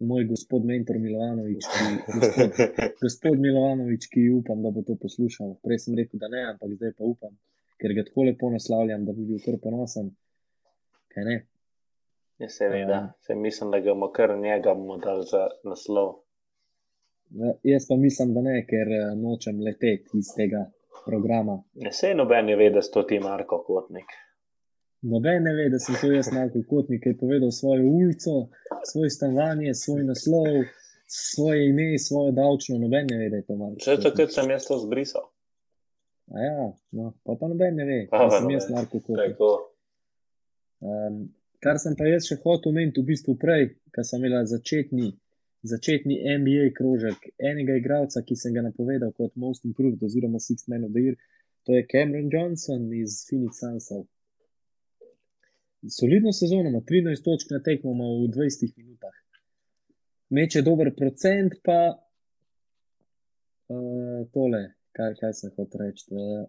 moj gospod mentor Milovanovič, ki, gospod, gospod Milovanovič, ki upam, da bo to poslušal. Prej sem rekel, da ne, ampak zdaj pa upam, ker ga tako lepo naslavljam, da bi bil kar ponosen. Kaj ne? Ja, seveda, se mislim, da ga bomo kar njega bomo dali za naslov. Ja, Jaz pa mislim, da ne, ker eh, nočem leteti iz tega programa. Ja, Sej noben je vedel, da so ti Marko Kotnik. Noben ne ve, da sem to jaz Marko Kotnik, ki je povedal svojo ulico, svoj stanovanje, svoj naslov, svoje ime, svojo davčno. Noben ne ve, da je to Marko. Že Kotnik. takrat sem jaz to zbrisal. A Ja, no, pa, pa noben ne ve, da sem jaz noben. Marko Kotnik. Tako. Um, kar sem pa jaz še hotel omeniti, v bistvu prej, ko sem imel začetni, začetni NBA krožek enega igralca, ki sem ga napovedal kot Most Improved oziroma Sixth Man of the Year, to je Cameron Johnson iz Phoenix Sunsov. Solidno sezono ima 13 točk na tekmo v 20 minutah. Meče dober procent, pa uh, tole, kaj, kaj sem hotel reči. Uh,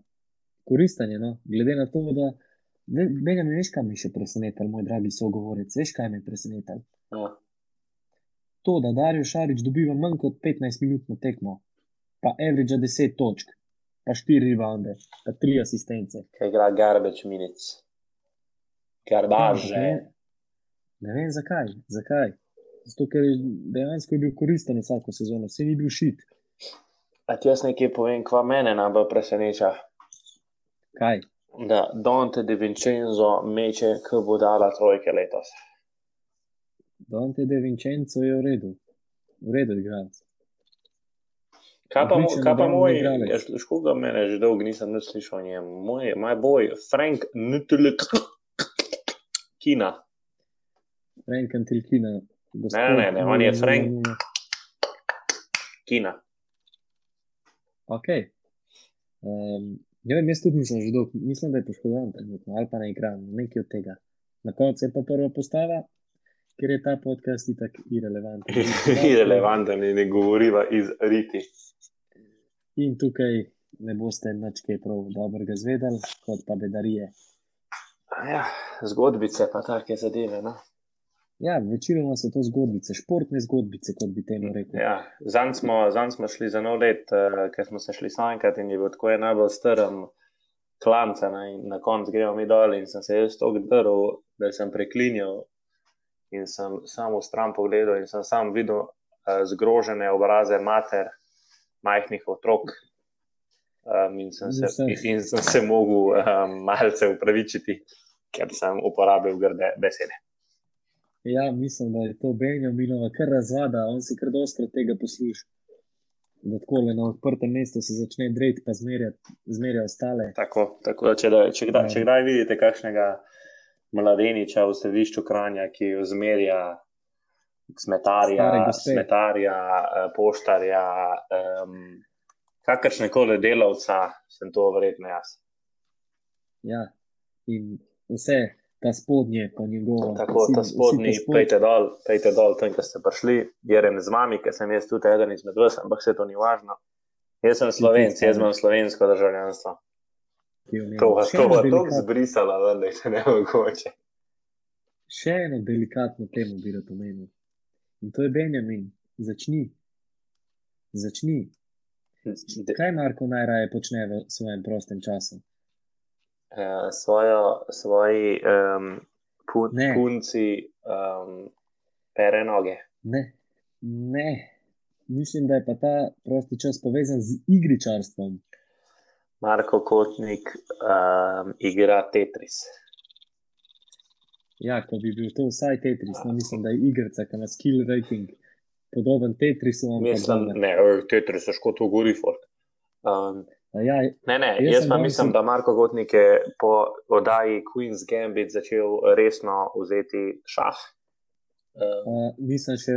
koristanje, no? glede na to, da ne veš, kaj me je še presenetilo, moj dragi sogovorec. Veš, kaj me je presenetilo? Ja. To, da Darijo Šarič dobiva manj kot 15 minut na tekmo, pa average 10 točk, pa štiri rebounde, pa tri asistence. Kaj igra garbage minutes. Garbaž. Ja, ne, ne vem zakaj. zakaj. Zato, ker je dejansko je bil koristen vsako sezono, vse ni bil šit. A ti jaz nekaj povem, kva mene najbolj preseneča. Kaj? Da Dante De Vincenzo meče, ki bo dala trojke letos. Dante De Vincenzo je v redu, v redu igralec. Kaj pa, Odličen kaj pa moj, ga mene že dolgo nisem slišal o njem. Moj, moj boj, Frank Nutelek, Kina. Frank Antilkina. Ne, ne, ne, on je Frank. Kina. Ok. Um, ja, vem, jaz tudi nisem že dolgo, mislim, da je poškodovan trenutno, ali pa ne igram, nekaj od tega. Na koncu je pa prva postava, ker je ta podcast itak irrelevanten. Irrelevanten in ne govoriva iz Riti. In tukaj ne boste nič kaj prav dobrega zvedali, kot pa bedarije. Ja, zgodbice pa take zadeve. No? Ja, večinoma so to zgodbice, športne zgodbice, kot bi temu rekel. Ja, Zanj smo, zanj smo šli za nov let, uh, ker smo se šli sanjati in je bil tako en najbolj strm klanca. Ne? In na koncu gremo mi dol in sem se jaz tako drl, da sem preklinjal in sem samo v stran pogledal in sem sam videl uh, zgrožene obraze mater, majhnih otrok. Um, in, sem se, Vse. in sem se mogel um, malce upravičiti, ker sem uporabil grde besede. Ja, mislim, da je to Benjaminova kar razvada, on si kar dosti tega posluša. Da tako le na odprtem mestu se začne dreti, pa zmerja ostale. Tako, tako da, če, da če, kdaj, Ja. če kdaj vidite kakšnega mladeniča v središču Kranja, ki zmerja smetarja, smetarja eh, poštarja, um, kakršne koli delavca, sem to verjetno jaz. Ja, in vse ta spodnje po njegovo. Tako, vsi- ta spodnji, spod- pejte dol, pejte dol, tam, kjer ste prišli, jerem z vami, ker sem jaz tudi eden izmed vas, ampak vse to ni važno. Jaz sem slovenc, jaz imam slovensko državljanstvo. ki. To vas to vas tako zbrisala, da je ne mogoče. Še eno delikatno temo bi rad omenil. In to je Benjamin. Začni. Začni. Kaj Marko najraje počne v svojem prostem času? Eh, svojo, svoji um, pun, Ne. punci um, pere noge. Ne, ne. Mislim, da je pa ta prosti čas povezan z igričarstvom. Marko Kotnik um, igra Tetris. Ja, ko bi bil to vsaj Tetris, no mislim, da je igrica, ki ima skill rating podoben Tetrisu. Mislim, dober. ne, oj, Tetris je škoto gori folk. Um, Ja, ne, ne, Jaz jaz, pa mislim, da Marko Kotnik je po oddaji Queen's Gambit začel resno vzeti šah. Uh, nisem še.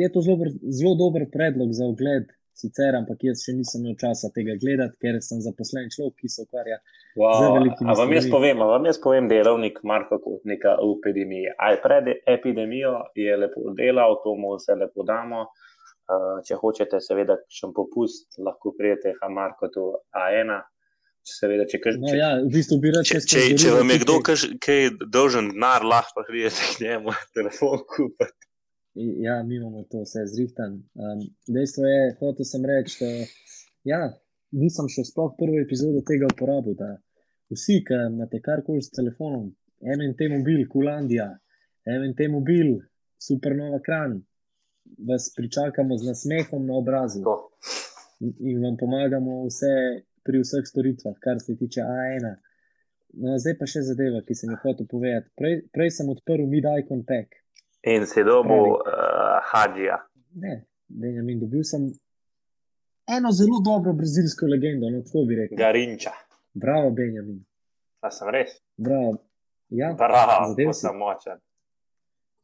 Je to zelo, zelo dober predlog za ogled, sicer, ampak jaz še nisem imel časa tega gledati, ker sem zaposlen človek, ki se ukvarja. z Wow. velikimi A vam jaz stvarmi. povem, vam jaz povem delovnik Marka Kotnika v epidemiji. Aj pred epidemijo je lepo delal, to mu vse lepo damo. Uh, če hočete, seveda, še popust, lahko prijete Hamarko tu A1. Če Seveda, če, kaž, No, če, ja, v bistvu bi rad če, če, če vam je kdo kaž, kaj dolžen denar, lahko pa pridete k njemu telefon kupiti. Ja, mi imamo to vse zrihtan. Um, dejstvo je, hotel sem reči, da ja, nisem še sploh prvo epizodo tega uporabil. Da vsi, ki imate karkoli s telefonom, MNT mobil, Kulandija, MNT mobil, supernova kran, vas pričakamo z nasmehom na obrazu Tako. in, in vam pomagamo vse pri vseh storitvah, kar se tiče A1. No, zdaj pa še zadeva, ki sem jo hotel povedati. Prej, prej sem odprl Mid-Icon Pack. In si dobil uh, Hadžija. Ne, Benjamin, dobil sem eno zelo dobro brazilsko legendo, no tako bi rekel. Garinča. Bravo, Benjamin. A sem res? Bravo. Ja, Bravo, sem močen.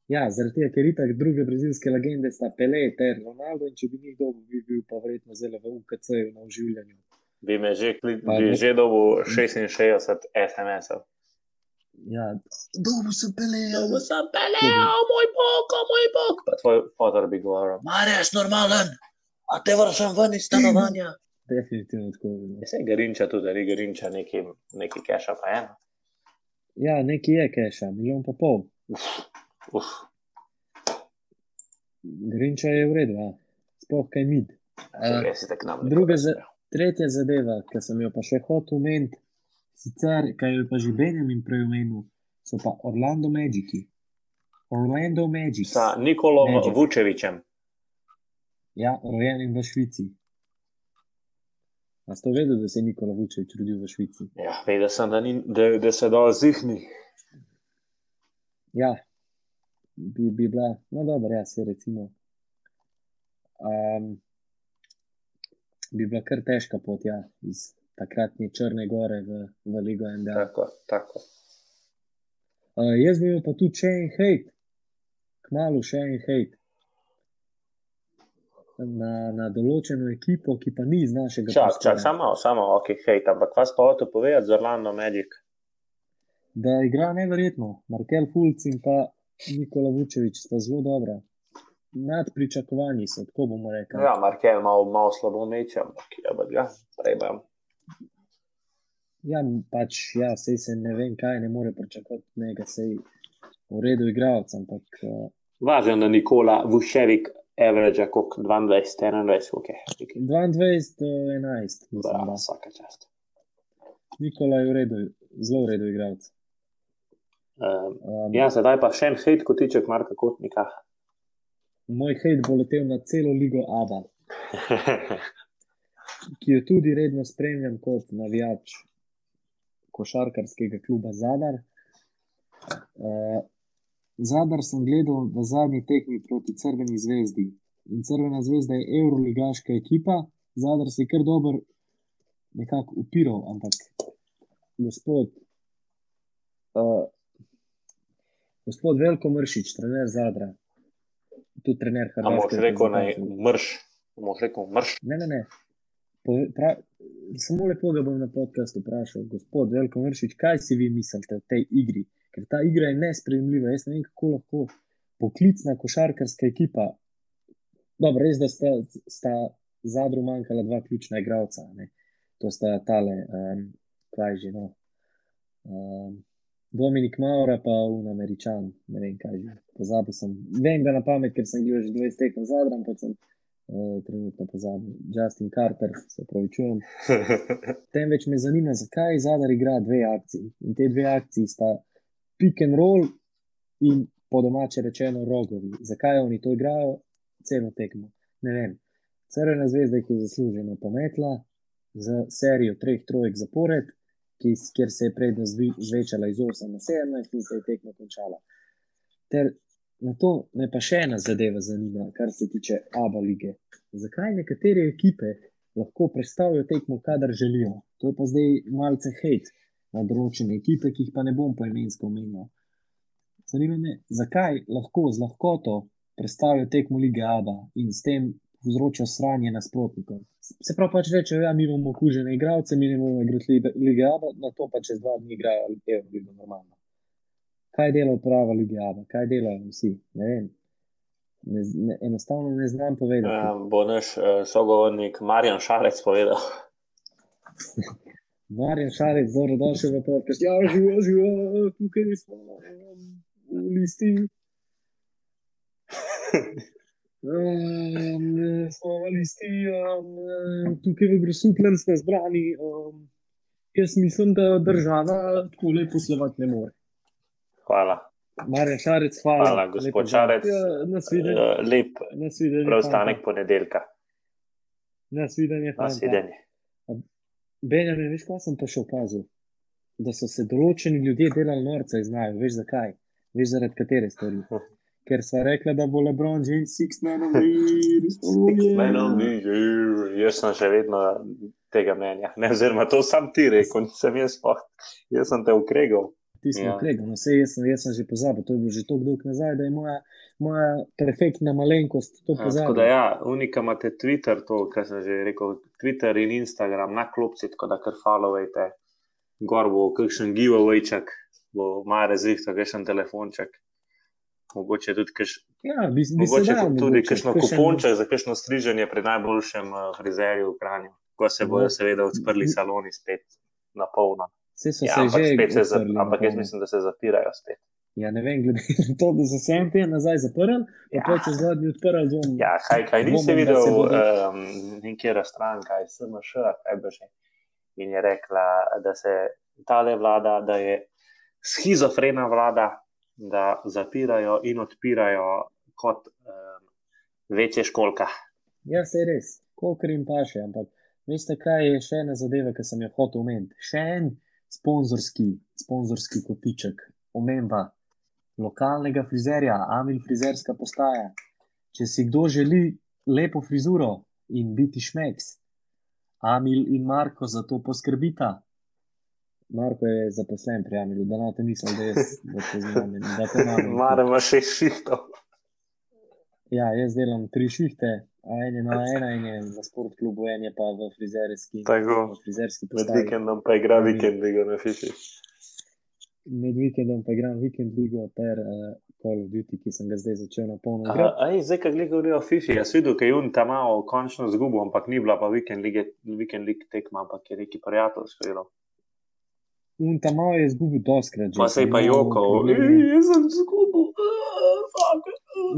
Ja, zaradi tega, ker itak druge brazilske legende sta Pele ter Ronaldo, in če bi njih dobil, bi bil pa verjetno zelo v UKC-ju na oživljanju. Bi me že, kli, Pa bi ne- že dobil 66 SMS-ov. Ja, dobil sem Pele. sem peleo, moj bog, o moj bog. Pa tvoj fotor bi govoril, Mareš, normalen, a te vršam ven iz stanovanja. Definitivno tako. Vse Garinča tudi, ali Garinča neki, neki keša pa eno. Ja, nekaj je keša, milijon pa pol. Uf, Grinča je v redu, ja. sploh kaj mid. Uh, druga za- tretja zadeva, ki sem jo pa še hotel omeniti, sicer, kaj je pa že Benjamin prej omenil, so pa Orlando Magiki. Orlando Magic. Sa Nikolom Magic. Vučevičem. Ja, rojenim v Švici. A ste vedeli, da se je Nikola Vučevič rodil v Švici? Ja, vedel sem, da, ni, da, da se dol zihni. Ja, bi, bi bila, no dobro, ja, se recimo. Um, bi bila kar težka pot, ja, iz takratne Črne Gore v, v Ligo NDA. Tako, tako. Uh, jaz bi imel pa tudi še en hate, kmalo še en hate. Na, na določeno ekipo, ki pa ni iz našega Čak, čak, prostora. samo, samo, ok, hej, ampak vas pa hotel povedati z Orlando Magic. Da igra neverjetno. Markel Fulc in pa Nikola Vučevič sta zelo dobra. Nad pričakovanji so, tako bomo rekli. Ja, Markel malo, malo slabo meče, ampak je pa ga, treba. Ja, pač, ja, sej se ne vem, kaj ne more pričakovati, njega sej v redu igralec, ampak uh, Važno, da Nikola Vuševik average kot 22, 21, ok. 22 do 11, mislim, Bravo, da. vsaka čast. Nikola je v redu, zelo v redu igralec. Um, ja, sedaj pa še en hejt kotiček Marka Kotnika. Moj hejt bo letel na celo ligo ABA, ki jo tudi redno spremljam kot navijač košarkarskega kluba Zadar. Uh, Zadar sem gledal v zadnji tekmi proti Crveni zvezdi. In Crvena zvezda je euroligaška ekipa, Zadar se je kar dober nekako upiral, ampak gospod, uh, gospod Veljko Mršič, trener Zadra, tudi trener A moš Hrvaške. rekel naj mrš, moš rekel mrš. Ne, ne, ne. Pove, pra, samo lepo ga bom na podkastu vprašal, gospod Veljko Mršič, kaj si vi mislite o tej igri? Ker ta igra je nespremljiva. Jaz ne vem, kako lahko poklicna košarkarska ekipa. Dobro, res, da sta, sta zadru manjkala dva ključna igralca. Ne? To sta tale, um, kaj že no. Um, Dominik Maura, pa un američan, ne vem kaj že. Pozabil sem. Vem ga na pamet, ker sem bil že 20 tekem zadram, pa sem uh, trenutno pozabil. Justin Carter, se pravi, čujem. Temveč me zanima, zakaj Zadar igra dve akciji. In te dve akciji sta pick and roll in po domače rečeno rogovi. Zakaj oni to igrajo celo tekmo? Ne vem. Crvena zvezda jih je zasluženo pometla z serijo treh trojk zapored, ki, kjer se je prednost zvečala iz 8 na 17 in se je tekma končala. Ter na to me pa še ena zadeva zanima, kar se tiče ABA lige. Zakaj nekatere ekipe lahko predstavijo tekmo, kadar želijo? To je pa zdaj malce hate na določene ekipe, ki jih pa ne bom poimensko omenjal. Zanima me, zakaj lahko z lahkoto predstavijo tekmo lige ABA in s tem povzročijo sranje nasprotnikom. Se pravi, pač rečejo, ja, mi imamo okužene igralce, mi ne moremo igrati lige- lige ABA, na to pa čez dva dni igrajo Euroligo normalno. Kaj dela uprava lige ABA, kaj delajo vsi? Ne vem. Ne, ne, enostavno ne znam povedati. Um, bo naš uh, sogovornik Marjan Šalec povedal. Marjan Šarec, dobro došel v podcast. Ja, živo, živo, tukaj smo um, v listi. Um, smo v listi, um, tukaj v Grosuplem smo zbrani. Um, jaz mislim, da država tako lepo poslovati ne more. Hvala. Marjan Šarec, hvala. Hvala, gospod. Šarec. Ja, nasvidenje. Uh, lep Nasvidenje. preostanek fanta. ponedeljka. Nasvidenje. Benjamin, veš, kaj sem pa še opazil? Da so se določeni ljudje delali norca iz znajo. Veš zakaj? Veš zaradi katere stvari? Ker so rekli, da bo Lebron James six man of the year. Oh, yeah. Menom ni, jaz sem še vedno tega mnenja. Ne, oziroma, to sam ti rekel, nisem jaz sploh. Jaz sem te ukregal. Ti si Ja. ukregal, no vse jaz, sem- jaz sem že pozabil, to je bilo že tako dolgo nazaj, da je moja, moja perfektna malenkost to Ja, Tako da pozabila. ja, unika imate Twitter, to, kar sem že rekel, Twitter in Instagram na klopci, tako da kar followajte. Gor bo kakšen giveawayček, bo malo razvihto, kakšen telefonček. Mogoče tudi kaš, Ja, bi, bi mogoče dalo tudi mogoče, kakšno kuponček za kakšno striženje pri najboljšem eh, frizerju v Kranju, ko se bodo seveda odprli saloni spet na polno. Saj so Ja, se ampak, že se za, ampak jaz mislim, da se zapirajo spet. Ja, ne vem, glede na to, da so se en teden nazaj zaprli, pa Ja. ja. čez dva dni odprli dom. Ja, kaj, kaj nisi videl, bodo- um, nekera stranka SMŠ, kaj bo že, in je rekla, da se ta le vlada, da je schizofrena vlada, da zapirajo in odpirajo kot um, večje školka. Ja, se res, kolikor jim paše. Ampak veste, kaj je še ena zadeva, ki sem jo hotel omeniti? Še en sponzorski, sponzorski kotiček, omemba lokalnega frizerja, Amil frizerska postaja. Če si kdo želi lepo frizuro in biti šmeks, Amil in Marko za to poskrbita. Marko je zaposlen pri Amilu, da ne te mislim, da jaz da to znam. in Da to znam. Maramo še šihtov. Ja, jaz delam tri šihte, en je na ena, en je na sportklubu, en je pa v frizerski, Tako. v frizerski Med postaji. vikendom pa igra vikend, ligo na fiši. Med vikendom pa igram vikend ligo ter uh, Call of Duty, ki sem ga zdaj začel na polno. Aj, zdaj, ko govorijo o FIFI, jaz videl, da je Jun tam malo končno zgubil, ampak ni bila pa vikend lige, vikend lig tekma, ampak je neki prijateljsko igro. In tam malo je izgubil doskrat. že, Pa se je pa jokal, probleme. "Ej, jaz sem zgubil. ah, fuck."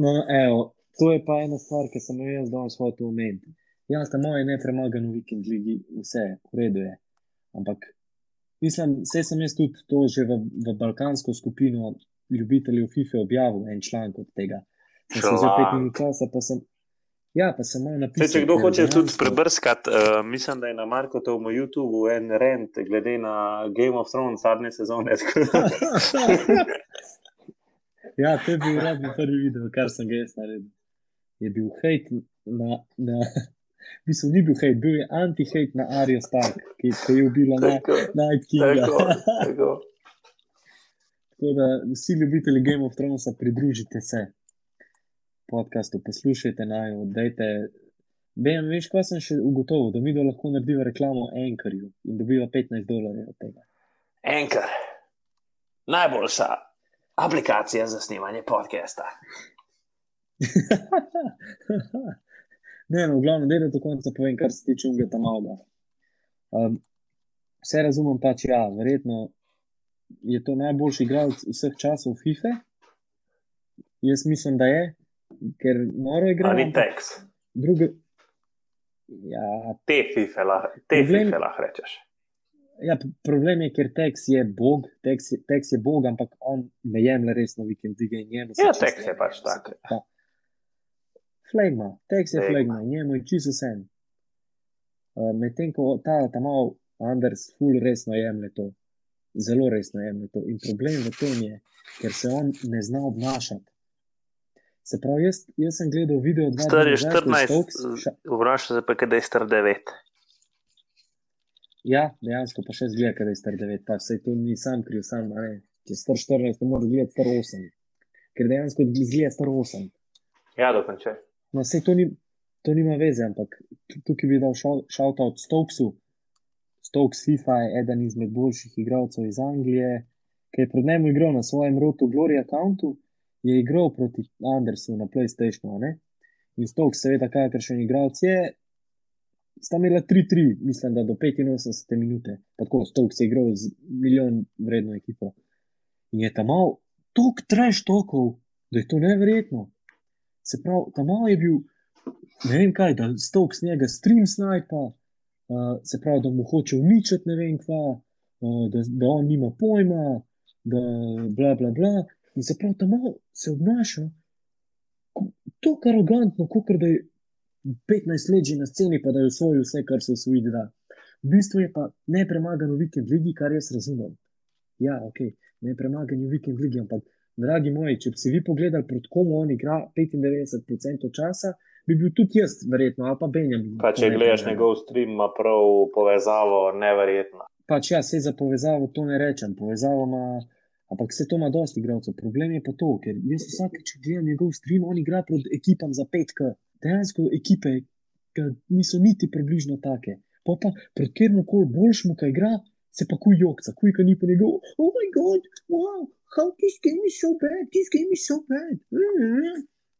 No, evo, to je pa ena stvar, ki sem jo jaz danes hotel omeniti. Ja, tam je nepremagan v vikend ligi, vse, v redu je. Ampak, mislim, vse sem jaz tudi to že v, v balkansko skupino ljubiteljev FIFA objavil, en članek od tega. Sem se že pet minut časa, pa sem. Ja, pa sem malo napisal. Saj, če kdo ker hoče tudi prebrskati, uh, mislim, da je na Markotovem YouTubu en rent, glede na Game of Thrones zadnje sezone. ja, to je bil uradni prvi video, kar sem ga jaz naredil. Je bil hate na. na V bistvu ni bil hate, bil je anti-hate na Arijo Stark, ki, ki je ubila na, tako, Night Kinga. tako, da vsi ljubitelji Game of Thronesa, pridružite se podkastu, poslušajte naj, oddajte. Vem, veš, kaj sem še ugotovil, da mi da lahko naredimo reklamo Anchorju in dobiva 15 dolarjev od tega. Anchor, najboljša aplikacija za snemanje podcasta. ne, no, v glavnem, da do konca povem, kar se tiče Ungeta Malga. Um, vse razumem pač, ja, verjetno je to najboljši igralec vseh časov FIFA. Jaz mislim, da je, ker noro igra. Ali Tex, Druge. Ja, te fife lahko Problem- lahko rečeš. ja, problem je, ker Tex je bog, Tex je, Tex je bog, ampak on ne jemlje resno vikend lige in njemu. se Ja, Tex je pač tak. Pa- Flegma, Tex je Flegma. njemu je čisto vse. Uh, Medtem ko ta ta mal Anders ful resno jemlje to, zelo resno jemlje to. In problem v tem je, ker se on ne zna obnašati. Se pravi, jaz, jaz sem gledal video dva Star je dni nazaj, ko je 14, Stokes ša- vprašaj se pa, kaj je star 9. Ja, dejansko pa še zgleda, da je star 9, pa se to ni sam kriv, sam, ne. Če star 14, ne more gledati star 8. Ker dejansko zgleda star 8. Ja, dokončaj. No, vse to, ni, to nima veze, ampak tu- tukaj bi dal šalta od Stokesu. Stokes FIFA je eden izmed boljših igralcev iz Anglije, ki je pred njim igral na svojem rotu Glory accountu, je igral proti Andersu na PlayStationu. In Stokes, seveda, kakršen igralec je, sta imela 3-3, mislim, da do 85 minute. Tako Stokes je igral z milijon vredno ekipo. In je tam mal tok treš tokov, da je to neverjetno. Se pravi, tam mal je bil, ne vem kaj, da Stokes njega stream snajpa, uh, se pravi, da mu hoče uničiti ne vem kva, uh, da, da on nima pojma, da bla bla bla. In se pravi, tam se obnaša ko- tako arogantno, kot da je 15 let že na sceni, pa da je usvojil vse, kar se usvojiti da. V bistvu je pa nepremagan v vikend ligi, kar jaz razumem. Ja, ok, nepremagan v vikend ligi, ampak, dragi moji, če bi si vi pogledali, proti komu on igra 95% časa, bi bil tudi jaz, verjetno, ali pa Benjamin. Pa če gledaš nepremagan. njegov stream, ima prav povezavo neverjetno. Pač ja, se za povezavo to ne rečem, povezavo ima, ampak vse to ima dosti igralcev. Problem je pa to, ker jaz vsakeč gledam njegov stream, on igra proti ekipam za 5K. Dejansko ekipe, ki niso niti približno take. Pa pa pred kjer koli boljšmu, ki igra, se pa kuj jokca, kuj ka ni pa njegov. Oh moj bog, wow, how this game is so bad, this game is so bad.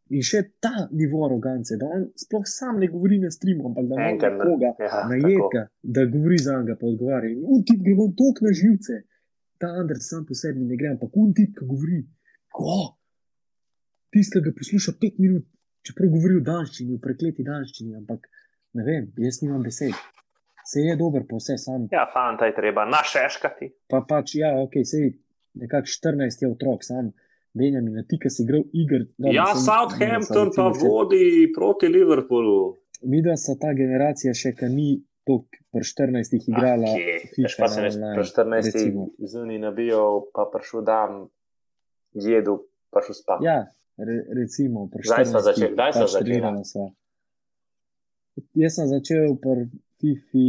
In še ta nivo arogance, da on sploh sam ne govori na streamu, ampak da ima nekoga Ja, tako. najetka, da govori za njega, pa odgovarja. In tip gre vam tok na živce. Ta Andrej sam po sebi ne gre, ampak on tip, ki govori. ko tisti, ki ga posluša pet minut, čeprav govori v danščini, v prekleti danščini, ampak ne vem, jaz nimam besed. Se je dober, pa vse sam. Ja, fanta je treba našeškati. Pa pač, ja, ok, se je nekako 14 je otrok, sam. Benjamin, na ti, ki si igral igr. Ja, Southampton pa vodi proti Liverpoolu. Mi, da so ta generacija še, ki ni toliko pri 14 igrala. Veš pa se ne pri 14 zunaj nabijal, pa prišel dan, jedu, pa šel spat. Ja, re, recimo, pri 14. Kdaj? Kdaj smo začeli? Sva. Jaz sem začel pri FIFI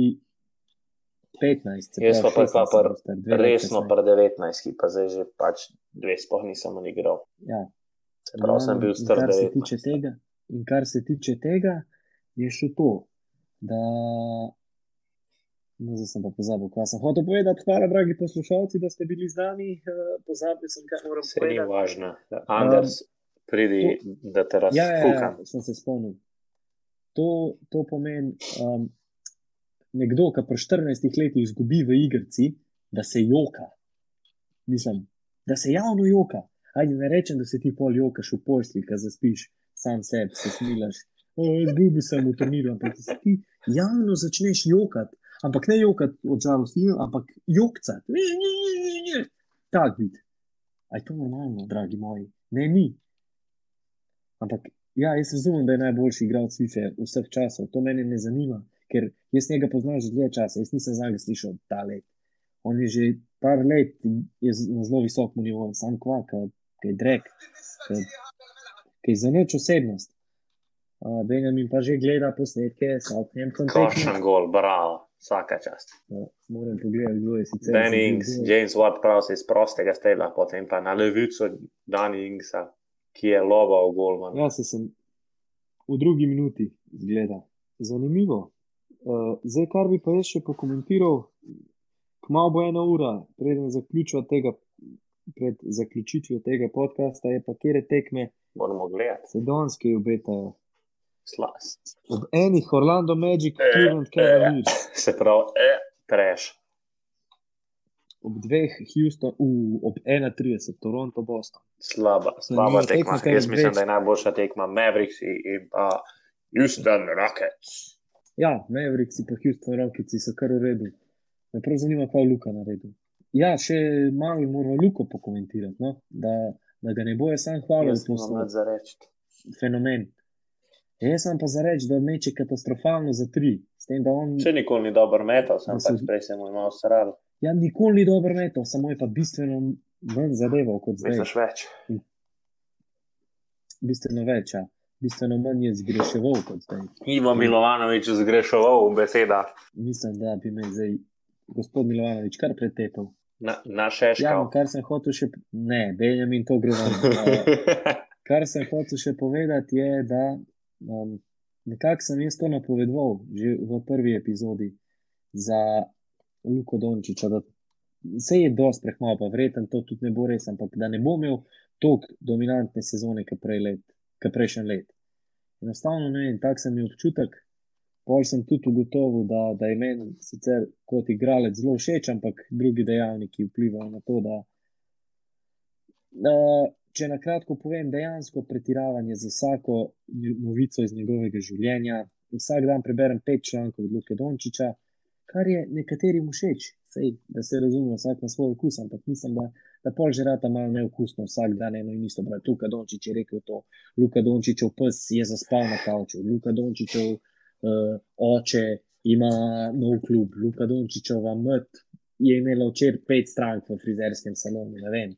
15. Jaz pa pa pr, resno pri 19, ki pa zdaj že pač dve spoh nisem igral. Ja. Prav sem bil star 19. In kar se tiče tega, je še to, da No, zdaj sem pa pozabil, kaj sem hotel povedati. Hvala, dragi poslušalci, da ste bili z nami. Uh, pozabil sem, kaj moram povedati. Ni važno. Anders, um, pridi, to, da te razumem. Ja, ja, ja, sem se spomnil. To, to pomeni, um, nekdo, ki pri 14 letih izgubi v igrci, da se joka. Mislim, da se javno joka. Ajde, ne rečem, da se ti pol jokaš v posli, ki zaspiš sam sebi, se smilaš. Zgubi sem v turniru, ampak ti javno začneš jokati ampak ne jokati od žalosti, ampak jokati. Tak vid. Aj to normalno, dragi moji, ne mi. Ampak ja, jaz razumem, da je najboljši igralec FIFA vseh časov. To mene ne zanima, ker jaz njega poznam že dlje časa, jaz nisem za njega slišal ta let. On je že par let na zelo visokem nivoju, sam kva, ki je drek, ki je za noč osebnost. Uh, Benjamin pa že gleda posnetke, Southampton. Kakšen gol, bravo vsaka čast. Ja, moram pogledati, kdo je sicer. Danny Ings, James Watt, prav se iz prostega stela, potem pa na levico Danny Ingsa, ki je lova v golman. Ja, se sem v drugi minuti zgleda. Zanimivo. Uh, zdaj, kar bi pa jaz še pokomentiral, kmalo bo ena ura, preden zaključijo tega. Pred zaključitvijo tega podcasta je pa, kje je tekme. Moramo gledati. Sedonski obetajo. Slas. Ob enih Orlando Magic, Cleveland Cavaliers. Se pravi, e, preš. Ob dveh Houston, uh, ob 31, Toronto, Boston. Slaba, slaba tekma. tekma. Jaz mislim, da je najboljša tekma Mavericks in pa Houston Rockets. Ja, Mavericks in pa Houston Rockets so kar v redu. Me prav zanima, kaj je Luka naredil. Ja, še malo moramo Luko pokomentirati, no? da, da ga ne boje sam vam za reči. Fenomen. Jaz sem pa za reči, da meče katastrofalno za tri. Tem, on... Če nikoli ni dober metal, sem pač prej se mu imel srado. Ja, nikoli ni dober metal, samo je pa bistveno manj zadeval kot zdaj. Misliš več? Bistveno več, ja. Bistveno manj je zgreševal kot zdaj. Ivo Milovanovič zgreševal v beseda. Mislim, da bi me zdaj gospod Milovanovič kar pretepal. Na, na še še. Ja, kar sem hotel še. Ne, Benjamin to gre vam. kar sem hotel še povedati je, da Um, Nekako sem jaz to napovedal že v prvi epizodi za Luko Dončiča, da se je dosti prehmal, pa vreten to tudi ne bo res, ampak da ne bo imel toliko dominantne sezone, kot prejšnji let. Enostavno ne vem, tak sem imel občutek. Pol sem tudi ugotovil, da, da je meni sicer kot igralec zelo všeč, ampak drugi dejavniki vplivajo na to, da, da če na kratko povem, dejansko pretiravanje za vsako novico iz njegovega življenja. Vsak dan preberem pet člankov od Luka Dončiča, kar je nekaterim všeč, Sej, da se razume, vsak na svoj okus, ampak mislim, da, da pol že rata malo neokusno, vsak dan eno in isto. Luka Dončič je rekel to, Luka Dončičev pes je zaspal na kavču, Luka Dončičev uh, oče ima nov klub, Luka Dončičeva mt je imela včeraj pet strank v frizerskem salonu, ne vem,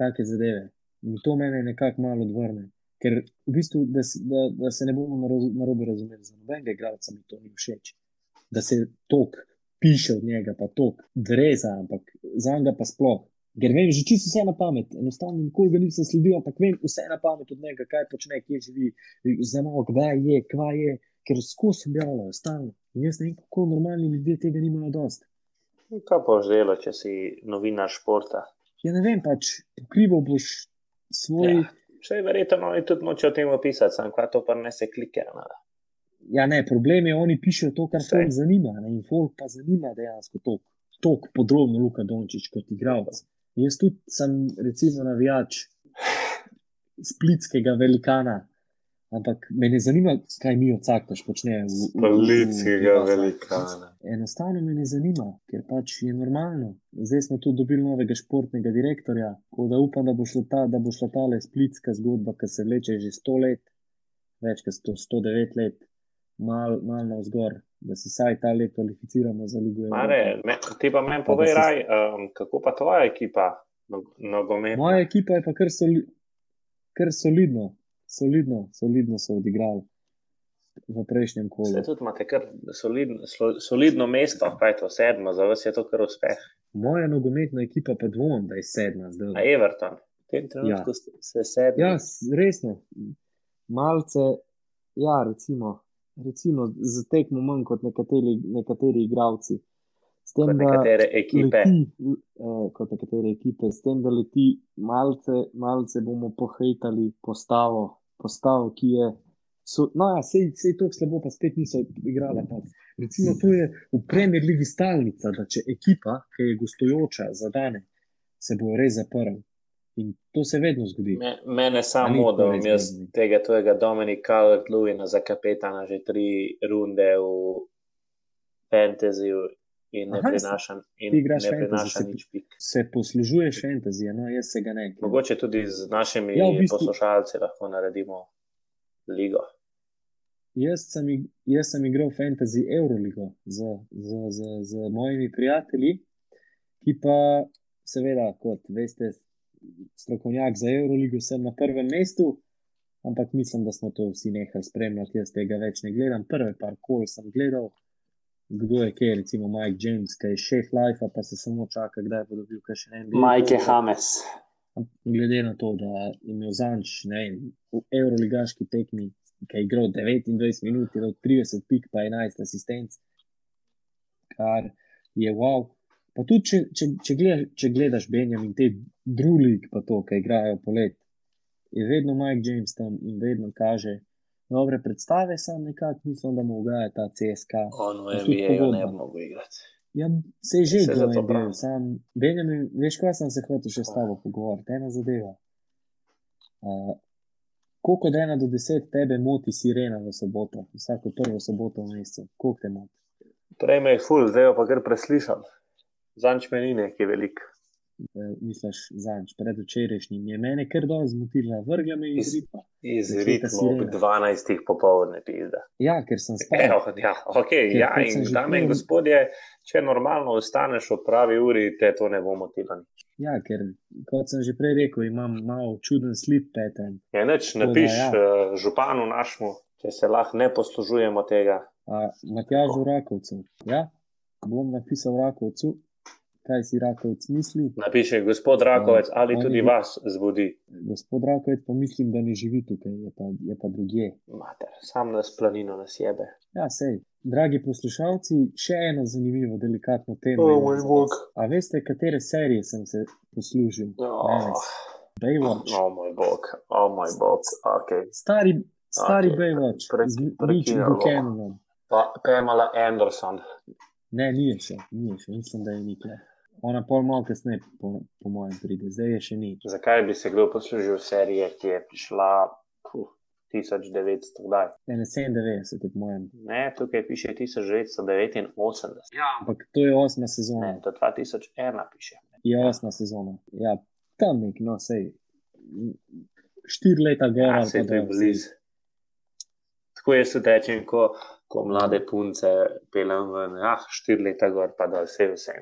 take zadeve. In to mene nekako malo odvrne. Ker v bistvu, da, da, da se ne bomo na robe razumeli, za nobenega igralca mi to ni všeč. Da se tok piše od njega, pa tok dreza, ampak za njega pa sploh. Ker vem že čisto vse na pamet, enostavno nikoli ga nisem sledil, ampak vem vse na pamet od njega, kaj počne, kje živi, znamo, kdaj je, kva je, ker skozi objavljajo, stalno. In jaz ne vem, kako normalni ljudje tega nimajo dost. Kaj pa želo, če si novinar športa? Ja, ne vem, pač pokrival boš svoj. Ja. Še verjetno oni tudi nočejo o tem opisati, samo kaj to pa ne se klike. Ne? Ja, ne, problem je, oni pišejo to, kar se jim zanima. Ne? In folk pa zanima dejansko to, tako podrobno Luka Dončić kot igralec. Jaz tudi sem, recimo, navijač splitskega velikana. Ampak me ne zanima, kaj mi od Caktaš počnejo. Splitskega velikana. Enostavno me ne zanima, ker pač je normalno. Zdaj smo tu dobili novega športnega direktorja, tako da upam, da bo šla ta, da bo šla ta le splitska zgodba, ki se vleče že 100 let, več kot 100, 109 let, malo mal na vzgor, da se vsaj ta let kvalificiramo za Ligo. Mare, me, ti pa meni povej, se- raj, um, kako pa tvoja ekipa, no- nogometna? Moja ekipa je pa kar, soli, kar solidno, solidno, solidno so odigrali v prejšnjem kolu. Se tudi imate kar solidno, solidno mesto, kaj je to sedmo, za vas je to kar uspeh. Moja nogometna ekipa pa dvomim, da je sedma zdaj. A Everton, v tem trenutku ja. se sedmi. Ja, resno. Malce, ja, recimo, recimo za tekmo manj kot nekateri, nekateri igravci. S tem, kot nekatere ekipe. Leti, eh, kot nekatere ekipe, s tem, da leti, malce, malce bomo pohejtali postavo, postavo ki je. So, no, ja, sej, sej to slabo, pa spet niso igrali. Recimo, to je v Premier League stalnica, da če ekipa, ki je gostujoča, zadane, se bo res zaprl. In to se vedno zgodi. Me, mene samo, da bom res jaz tega tvojega Dominika Calvert-Lewina za kapetana že tri runde v fantasyju in ne Aha, prinaša, in ne fantasy, prinaša se- nič pik. Se poslužuješ fantazije, no, jaz se ga ne. ker- Mogoče tudi z našimi Ja, v bistvu- poslušalci lahko naredimo ligo. Jaz sem, jaz sem igral fantasy Euroligo z, z, z, z mojimi prijatelji, ki pa, seveda, kot veste, strokovnjak za Euroligo, sem na prvem mestu, ampak mislim, da smo to vsi nehali spremljati. Jaz tega več ne gledam. Prve par kol sem gledal, kdo je kje, recimo Mike James, ki je šef Life, pa se samo čaka, kdaj bo dobil še en Majke Hames. Glede na to, da je imel zanč ne, vem, v Euroligaški tekmi, ki je igral 29 minut, je dal 30 pik, pa 11 asistenc, kar je wow. Pa tudi, če, če, če, gledaš, če gledaš Benjamin, te drugi, pa to, ki igrajo polet, je vedno Mike James tam in vedno kaže dobre predstave, sam nekako mislim, da mu ugaja ta CSK. On v NBA ne bi mogel igrati. Ja, se je že igral sam Benjamin, veš, kaj sem se hotel še s tabo pogovoriti, ena zadeva. Uh, koliko od ena do deset tebe moti sirena v soboto, vsako prvo soboto v mesecu? Koliko te moti? Prej me je ful, zdaj pa kar preslišam. Zanč me ni neki velik. Uh, misliš, zanč, predvčerajšnjim je mene kar dobro zmotila, vrgla me iz ritma. Iz Začeta ritma ob sirena. 12. popovdne pizda. Ja, ker sem spal. Evo, ja, okay, Ker ja, kot sem in dame in gospodje, če normalno ostaneš ob pravi uri, te to ne bo motilo. Ja, ker kot sem že prej rekel, imam malo čuden sleep pattern. Ja, neč, da napiš ja. ja. županu našemu, če se lahko ne poslužujemo tega. Matjažu Rakovcu. Ja, bom napisal Rakovcu, kaj si Rakovec misli. Napiše gospod Rakovec, ali oni tudi bi- vas zbudi. Gospod Rakovec pa mislim, da ne živi tukaj, je pa, je pa drugje. Mater, sam nas planino nas jebe. Ja, sej. Dragi poslušalci, še eno zanimivo, delikatno temo. O, imam moj za bog. vas. A veste, katere serije sem se poslužil? Oh? Baywatch. o moj bog, o moj bog, ok. Stari, stari Okej, Baywatch, pre- z prekinjamo. Buchananom. Pa Pamela Anderson. Ne, ni je še, ni je še, mislim, da je nikle. Ona pol malo kasneje, po, po mojem, pride, zdaj je še ni. Zakaj bi se kdo poslužil serije, ki je prišla puh, 1900 kdaj? 91, po mojem. Ne, tukaj piše 1989. Ja, ampak to je osma sezona. Ne, do 2001 piše. Je osma sezona. Ja, tam nek, no, sej. Štiri leta gora, Ja, se pa je blizu. Tako jaz tudi rečem, ko, ko mlade punce pelem ven, ah, štiri leta gor, pa da vse vse.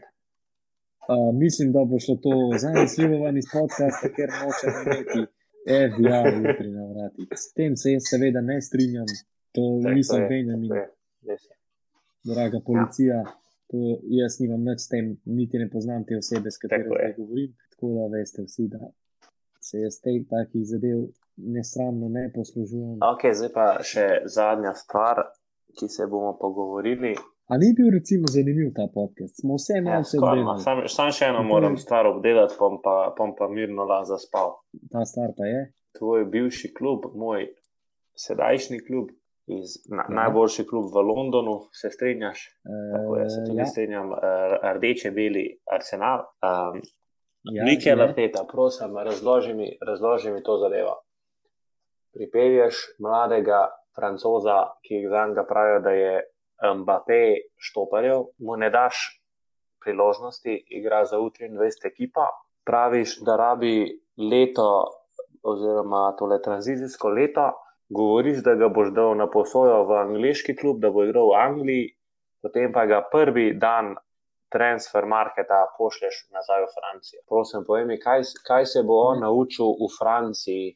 Uh, mislim, da bo šlo to zanesljivo ven iz podcasta, ker nočem imeti FBI jutri na vratih. S tem se jaz seveda ne strinjam. To Tako nisem Benjamin, draga policija. To jaz nimam nič s tem, niti ne poznam te osebe, s katero zdaj govorim. Tako da veste vsi, da se jaz teh takih zadev nesramno ne poslužujem. Ok, zdaj pa še zadnja stvar, ki se bomo pogovorili. A ni bil recimo zanimiv ta podcast? Smo vse Ja, malo se skoraj, no. obdelali. sam, sam še eno moram stvar obdelati, bom pa, bom pa mirno lahko zaspal. Ta stvar pa je. Tvoj bivši klub, moj sedajšnji klub, iz, na, Ja. najboljši klub v Londonu, se strinjaš? Uh, Tako jaz se tudi ja, strinjam, eh, rdeče-beli arsenal. Um, Ja, Mikel je. Arteta, prosim, razloži mi, razloži mi to zadevo. Pripelješ mladega francoza, ki za njega pravijo, da je Mbappé štoparjev, mu ne daš priložnosti, igra za U23 ekipa, praviš, da rabi leto oziroma tole tranzicijsko leto, govoriš, da ga boš dal na posojo v angliški klub, da bo igral v Angliji, potem pa ga prvi dan transfer marketa pošleš nazaj v Francijo. Prosim, povej mi, kaj, kaj se bo on naučil v Franciji,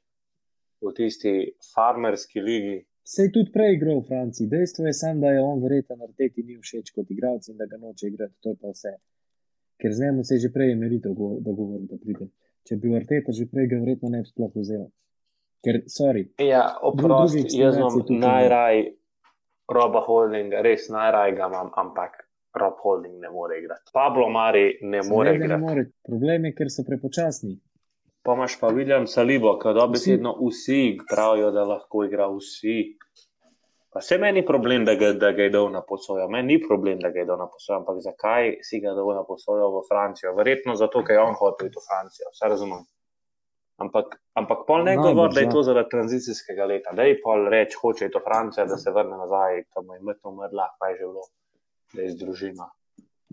v tisti farmerski ligi. Se je tudi prej igral v Franciji. Dejstvo je samo, da je on verjetno na teti ni všeč kot igralec in da ga noče igrati. To je pa vse. Ker z njim se je že prej emerito dogovoril, da pride. Če bi bil Arteta že prej, ga verjetno ne bi sploh vzel. Ker, sorry, Ja, oprosti, jaz imam najraj Roba Holdinga, res najraj ga imam, ampak Rob Holding ne more igrati. Pablo Mari ne more ne more. Problem je, ker so prepočasni. Pa imaš pa William Salibo, ki dobesedno vsi pravijo, da lahko igra vsi. Pa se meni ni problem, da ga, da ga je dal na posojo. Meni ni problem, da ga je dal na posojo, ampak zakaj si ga dal na posojo v Francijo? Verjetno zato, ker je on hotel iti v Francijo, vse razumem. Ampak, ampak pol ne Najbrž, govori, da je ja. to zaradi tranzicijskega leta. Da je pol reči, hoče iti v Francijo, da se vrne nazaj, tam je mrtvo umrla, pa je že bilo, da je z družino.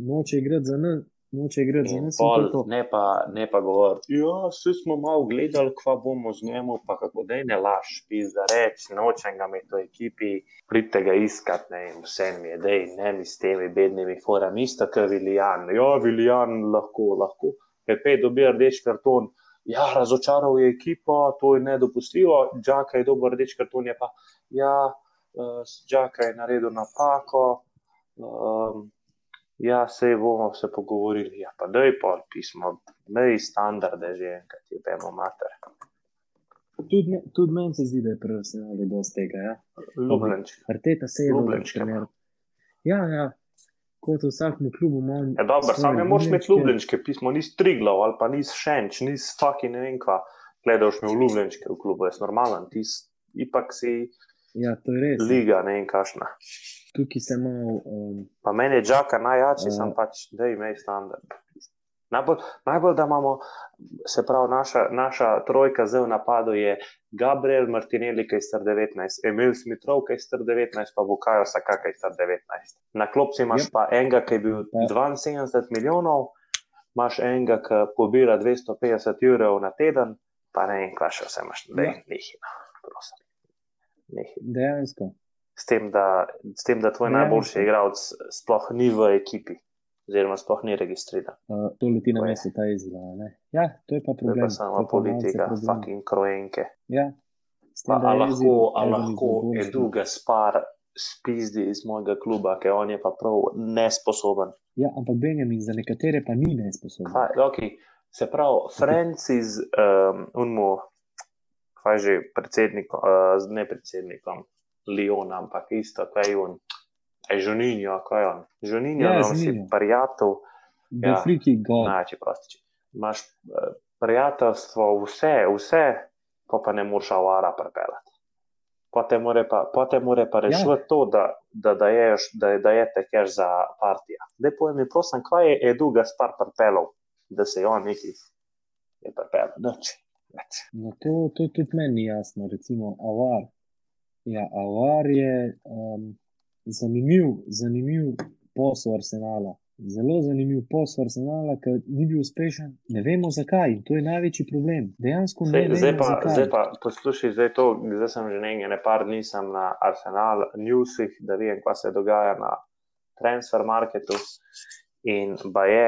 Noče igrati za nas, noče igrati za nas. to to. ne pa, ne pa govoriti, ja, vsi smo malo gledali, kva bomo z njemu, pa kako da ne laž, pizda reč, nočem ga imeti v ekipi, pridite ga iskat, ne, in vse mi je, dej, ne mi s temi bednimi forami, isto kot Viljan. Ja, Viljan lahko, lahko. Pepe dobi rdeč karton. Ja, razočaral je ekipo, to je nedopustljivo. Džaka je dober rdeč karton, je pa, ja, uh, Džaka je naredil napako. Um, Ja, se bomo se pogovorili. Ja, pa da je pol pismo, mej standarde že enkrat, je pemo mater. Tudi, me- tudi meni se zdi, da je Arsenalu dosti tega. Ja. Arteta se je trener. Ja, ja. Kot v vsakem klubu on. Ja, dobro, svoje sam ne moreš imeti ljubljenčke. pismo ni striglav ali pa ni šenč, ni staki ne vem kva. Gledaš me v ljubljenčke v klubu, jaz normalen, ti s- ipak si Ja, to je res. liga, ne vem kašna. Tukaj se malo. Um, Pa meni je Džaka najjači, Ja. sem pač, da imej standard. Najbolj, najbolj, da imamo, se pravi, naša, naša trojka zdaj v napadu je Gabriel Martinelli, ki je star 19, Emil Smitrov, ki je star 19, pa Bukajo Saka, ki je star 19. Na klopci imaš Yep. pa enega, ki je bil Ja. 72 milijonov, imaš enega, ki pobira 250 evrov na teden, pa ne vem, kva še vse imaš. Ne, Ja. nehi, no, prosim. Nehi. dejansko. S tem, da, s tem, da tvoj Dejansko. najboljši igralec sploh ni v ekipi, oziroma sploh ni registriran. Uh, to leti na mesto ta izla. Ne? Ja, to je pa To je problem. pa sama to politika, problem. fucking krojenke. Ja, tem, a je lahko, a lahko. Edu Gaspar spizdi iz mojega kluba, ker on je pa prav nesposoben. Ja, ampak Benjamin za nekatere pa ni nesposoben. Kva, okay. Se pravi, Francis, um, unmu, kaj že predsednik, uh, ne predsednikom, Lion, ampak isto, kaj je on. Je Žuninjo, kaj je on? Žuninjo, Ja, ja, on si prijatelj. Ja. friki god. Najči prostiči. Imaš eh, prijateljstvo, vse, vse, pa pa ne moreš avara pripeljati. Potem more pa, potem more pa rešiti ja. to, da, da, da, ješ, da, da je tekeš za partijo. Zdaj povem mi, prosim, kaj je Edu Gaspar pripeljal, da se je on neki je. Nič, nič. No, to, to tudi meni ni jasno. Recimo, avar. Ja, avar je um, zanimiv, zanimiv posel Arsenala. Zelo zanimiv posel Arsenala, ki ni bil uspešen. Ne vemo zakaj. in To je največji problem. Dejansko ne vemo zdaj, pa, zakaj. zdaj pa poslušaj, zdaj, to, zdaj sem že nekaj ne par dni sem na Arsenal Newsih, da vidim, kaj se dogaja na transfer marketu. In pa je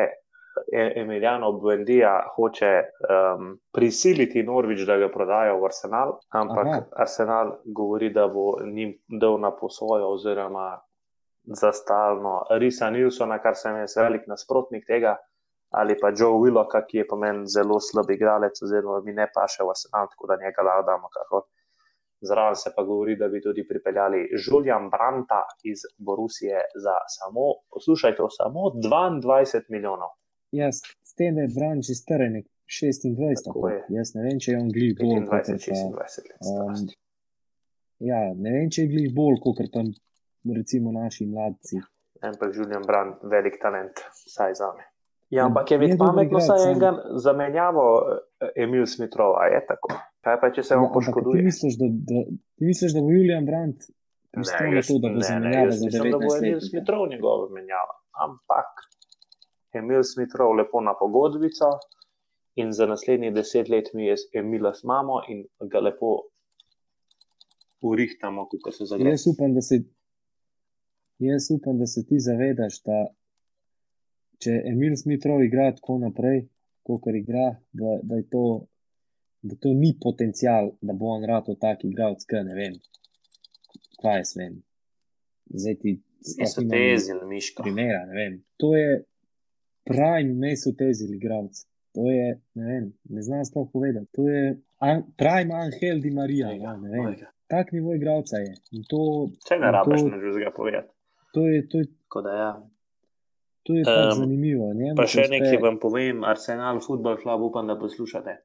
Emiliano Buendija hoče um, prisiliti Norvič, da ga prodajo v Arsenal, ampak Aha. Arsenal govori, da bo njim dal na posojo oziroma za stalno Risa Nilsona, kar sem jaz velik nasprotnik tega, ali pa Joe Willocka, ki je po meni zelo slab igralec, oziroma mi ne paše v Arsenal, tako da njega lahko damo kakor. Zraven se pa govori, da bi tudi pripeljali Julian Branta iz Borusije za samo, poslušajte, samo 22 milijonov. Ja, s s tem, da je Branč iz Trene 26, Tako tako, je. jaz ne vem, če je on glih bolj kot 25, pa. 26 let um, starosti. Ja, ne vem, če je glih bolj kot pa recimo naši mladci. Ampak Julian Brand, velik talent, vsaj za me. Ja, ampak je dober pametno, saj ja. enega zamenjavo eh, Emil Smitrova, je tako. Kaj pa, če se Ja, on ampak Ti poškoduje? misliš, da, da, ti misliš, da bo Julian Brandt pristal na jaz- to, da bo ne, ne, zamenjava jaz za mislim, da bo 19 Emil let? Smitrov njegova menjava. Ampak Emil Smitrov lepo na pogodbico in za naslednjih deset let mi je Emila smamo in ga lepo urihtamo, kako se zagrebe. Jaz upam, da se, jaz upam, da se ti zavedaš, da če Emil Smitrov igra tako naprej, kot igra, da, da, je to, da to ni potencial, da bo on rad tak igralec, kaj ne vem. Kaj jaz vem. Zdaj ti sploh Niso nimam tezili, Miško. primera, ne vem. To je prime meso tezil igralec. To je, ne vem, ne znam sploh povedati. To je an, prime Angel Di Maria, ja, ne vem. Tak nivo igralca je. In to, Če ne rabiš to- na drugega povedati. to je, to je, Tako da ja. to je Em, zanimivo. Njemu Pa še uspe- nekaj vam povem, Arsenal Football Club, upam, da poslušate.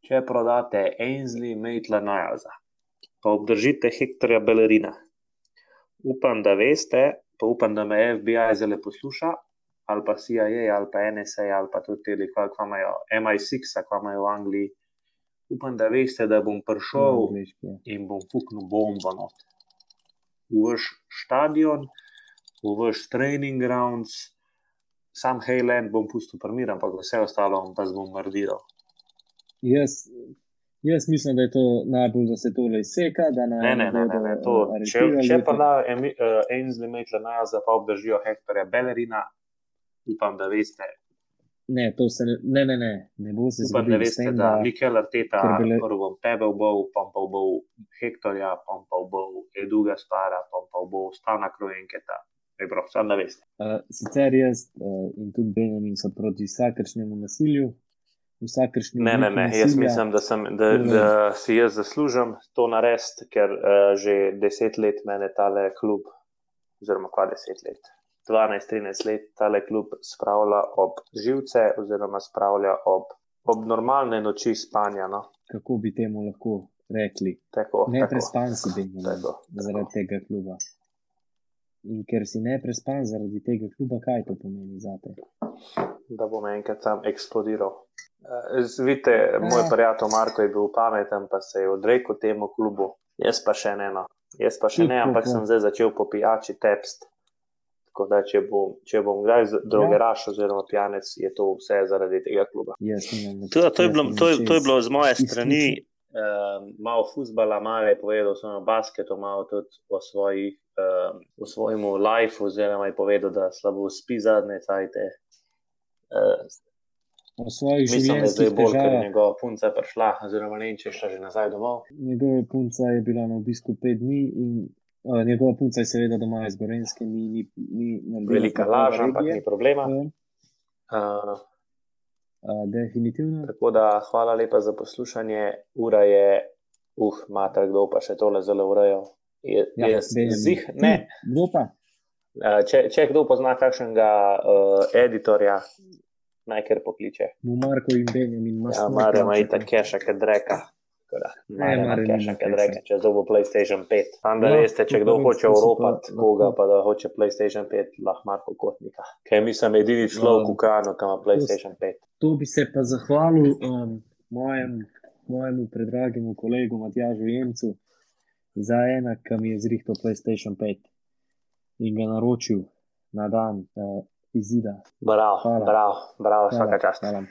Če prodate Ainsley Maitla Nialsa, pa obdržite Hektorja Bellerina, upam, da veste, pa upam, da me FBI zelo posluša, ali pa CIA, ali pa NSA, ali pa tudi te, kva kva imajo MI6, a kva imajo v Angliji. Upam, da veste, da bom prišel ja. in bom fuknil bombo not. V vaš stadion, v vaš training grounds, sam Heyland bom pustil primiran, ampak vse ostalo bom pa zbombardiral. Jaz, jaz mislim, da je to najbolj, da se tole izseka. Da naj Ne, ne, ne, ne, bodo, ne. To, če, če pa pa- da Ainsley Maitland Nialsa pa obdržijo Hektorja Bellerina, upam, da veste, Ne, to se ne, ne, ne, ne, ne bo se upam, da zgodilo veste, tem, da da Mikel Arteta Bele- prvo bom tebe ubol, pom pa ubol Hektorja, pom pa ubol Eduga Spara, pom pa ubol Stana Krojenketa. Prav, samo da veste. Uh, sicer jaz uh, in tudi Benjamin so proti vsakršnemu nasilju, vsakršni Ne, ne, ne. Jaz nasilja. mislim, da, sem, da, Tole- da si jaz zaslužim to narediti, ker uh, že deset let mene tale klub, oziroma kva deset let, 12-13 let tale klub spravlja ob živce, oziroma spravlja ob, ob normalne noči spanja. No. Kako bi temu lahko rekli? Tako, Ne tako, prespan si, tako, zaradi tega kluba. In ker si ne prespan zaradi tega kluba, kaj to pomeni za te? da bom enkrat tam eksplodiral. Uh, vidite, moj Ja. prijatelj Marko je bil pameten, pa se je odrekel temu klubu, jaz pa še ne. No. Jaz pa še ne, ampak sem zdaj začel po pijači tepst. Tako da, če bom, če bom kdaj drogeraš oziroma pijanec, je to vse zaradi tega kluba. Jaz nimam nič- To, to, je, bilo, nimam to, je, to je bilo z moje strani, um, malo futbola, malo je povedal o basketu, malo tudi o, svojih, um, o svojem lifeu, oziroma je povedal, da slabo spi zadnje cajte. Uh, O svojih mislim, da je bolj, ker je njegova punca prišla, oziroma ne če je šla že nazaj domov. Njegova punca je bila na obisku pet dni in uh, njegova punca je seveda doma iz Gorenske, ni, ni, ni naredila Velika laž, ampak ni problema. Uh, Uh, definitivno. tako da hvala lepa za poslušanje. Ura je, uh, mater, kdo pa še tole zelo urejal. Je, Ja, Benjamin. zih, ne, Ti, Kdo pa? Uh, Če, če kdo pozna kakšnega uh, editorja, naj kar pokliče. Marko in Benjamin. Ja, Marja ima itak keša, kad keša. reka, če dobo PlayStation 5. Tam da Ja, veste, če kdo hoče Evropati, koga pa da hoče PlayStation 5, lahko Marko Kotnika. Ker mislim, edini človek v Kanu, ki ima PlayStation 5. To bi se pa zahvalil um, mojem, mojemu predragemu kolegu Matjažu Jemcu za ena, ki mi je zrihtal PlayStation 5 in ga naročil na dan uh, izida. Bravo, bravo, bravo, vsaka čast. Hvala.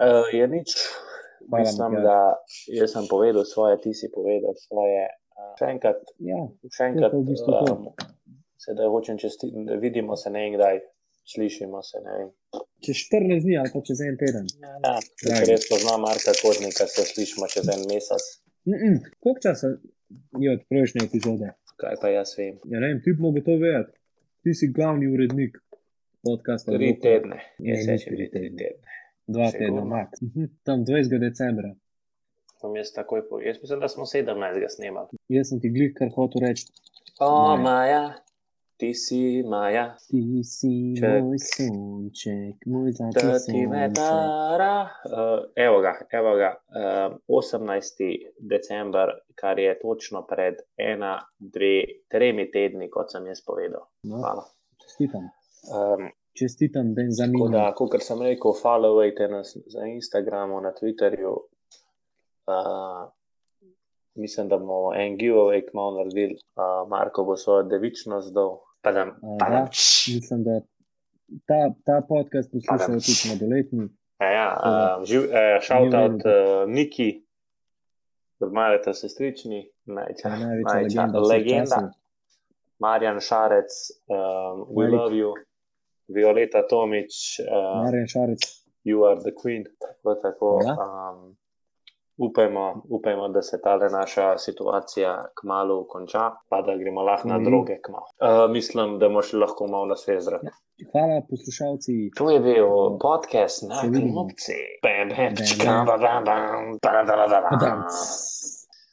Uh, je nič, mislim, Matjaž. da jaz sem povedal svoje, ti si povedal svoje. Še enkrat Ja, še enkrat, v bistvu um, sedaj hočem čestiti, da vidimo se ne kdaj, slišimo se ne čez 14 dni ali pa čez en teden. Ja, če res poznam Marka Kodnika, se slišimo čez en mesec. Mm -mm. Koliko časa je od prejšnje epizode? Kaj pa jaz vem? Ja, ne vem, ti bi mogel to vedeti. Ti si glavni urednik podcasta. Tri tedne. Ne, Jaz rečem, tri tedne. Dva tedna, max. Mhm. Tam 20. decembra. Bom jaz takoj po. Jaz mislim, da smo 17. snemali. Jaz sem ti glih kar hotel reči. O, Maja. Maja, ti si Maja, Ti si Ček. moj sonček, moj zlati sonček. tara. Uh, evo ga, evo ga. Uh, 18. december, kar je točno pred ena, dve, tremi tedni, kot sem jaz povedal. No, Hvala. čestitam. Um, čestitam Benzaminu. Tako da, kot sem rekel, followajte nas na Instagramu, na Twitterju. Uh, mislim, da bomo en giveaway kmalo naredili, uh, Marko bo svojo devičnost dal. Padam, A, padam. da, mislim, da ta, ta podcast poslušajo tudi mladoletni. Ja, ja, uh, živ, uh, shout out uh, Niki, Mareta sestrični, najča, največja najča, legenda legenda. Marjan Šarec, um, we Velik. love you, Violeta Tomič, uh, Marjan Šarec, you are the queen. Tako, tako, Hvala. um, upajmo, upajmo, da se ta naša situacija kmalo konča, pa da gremo lahko na Mhm. droge kmalo. Uh, mislim, da boš lahko malo na svezra. Ja. hvala poslušalci. To je bil podcast na Se vidimo. klopci. Bam, bam, Bam, čkam, bam. bam, bam, bam, bam,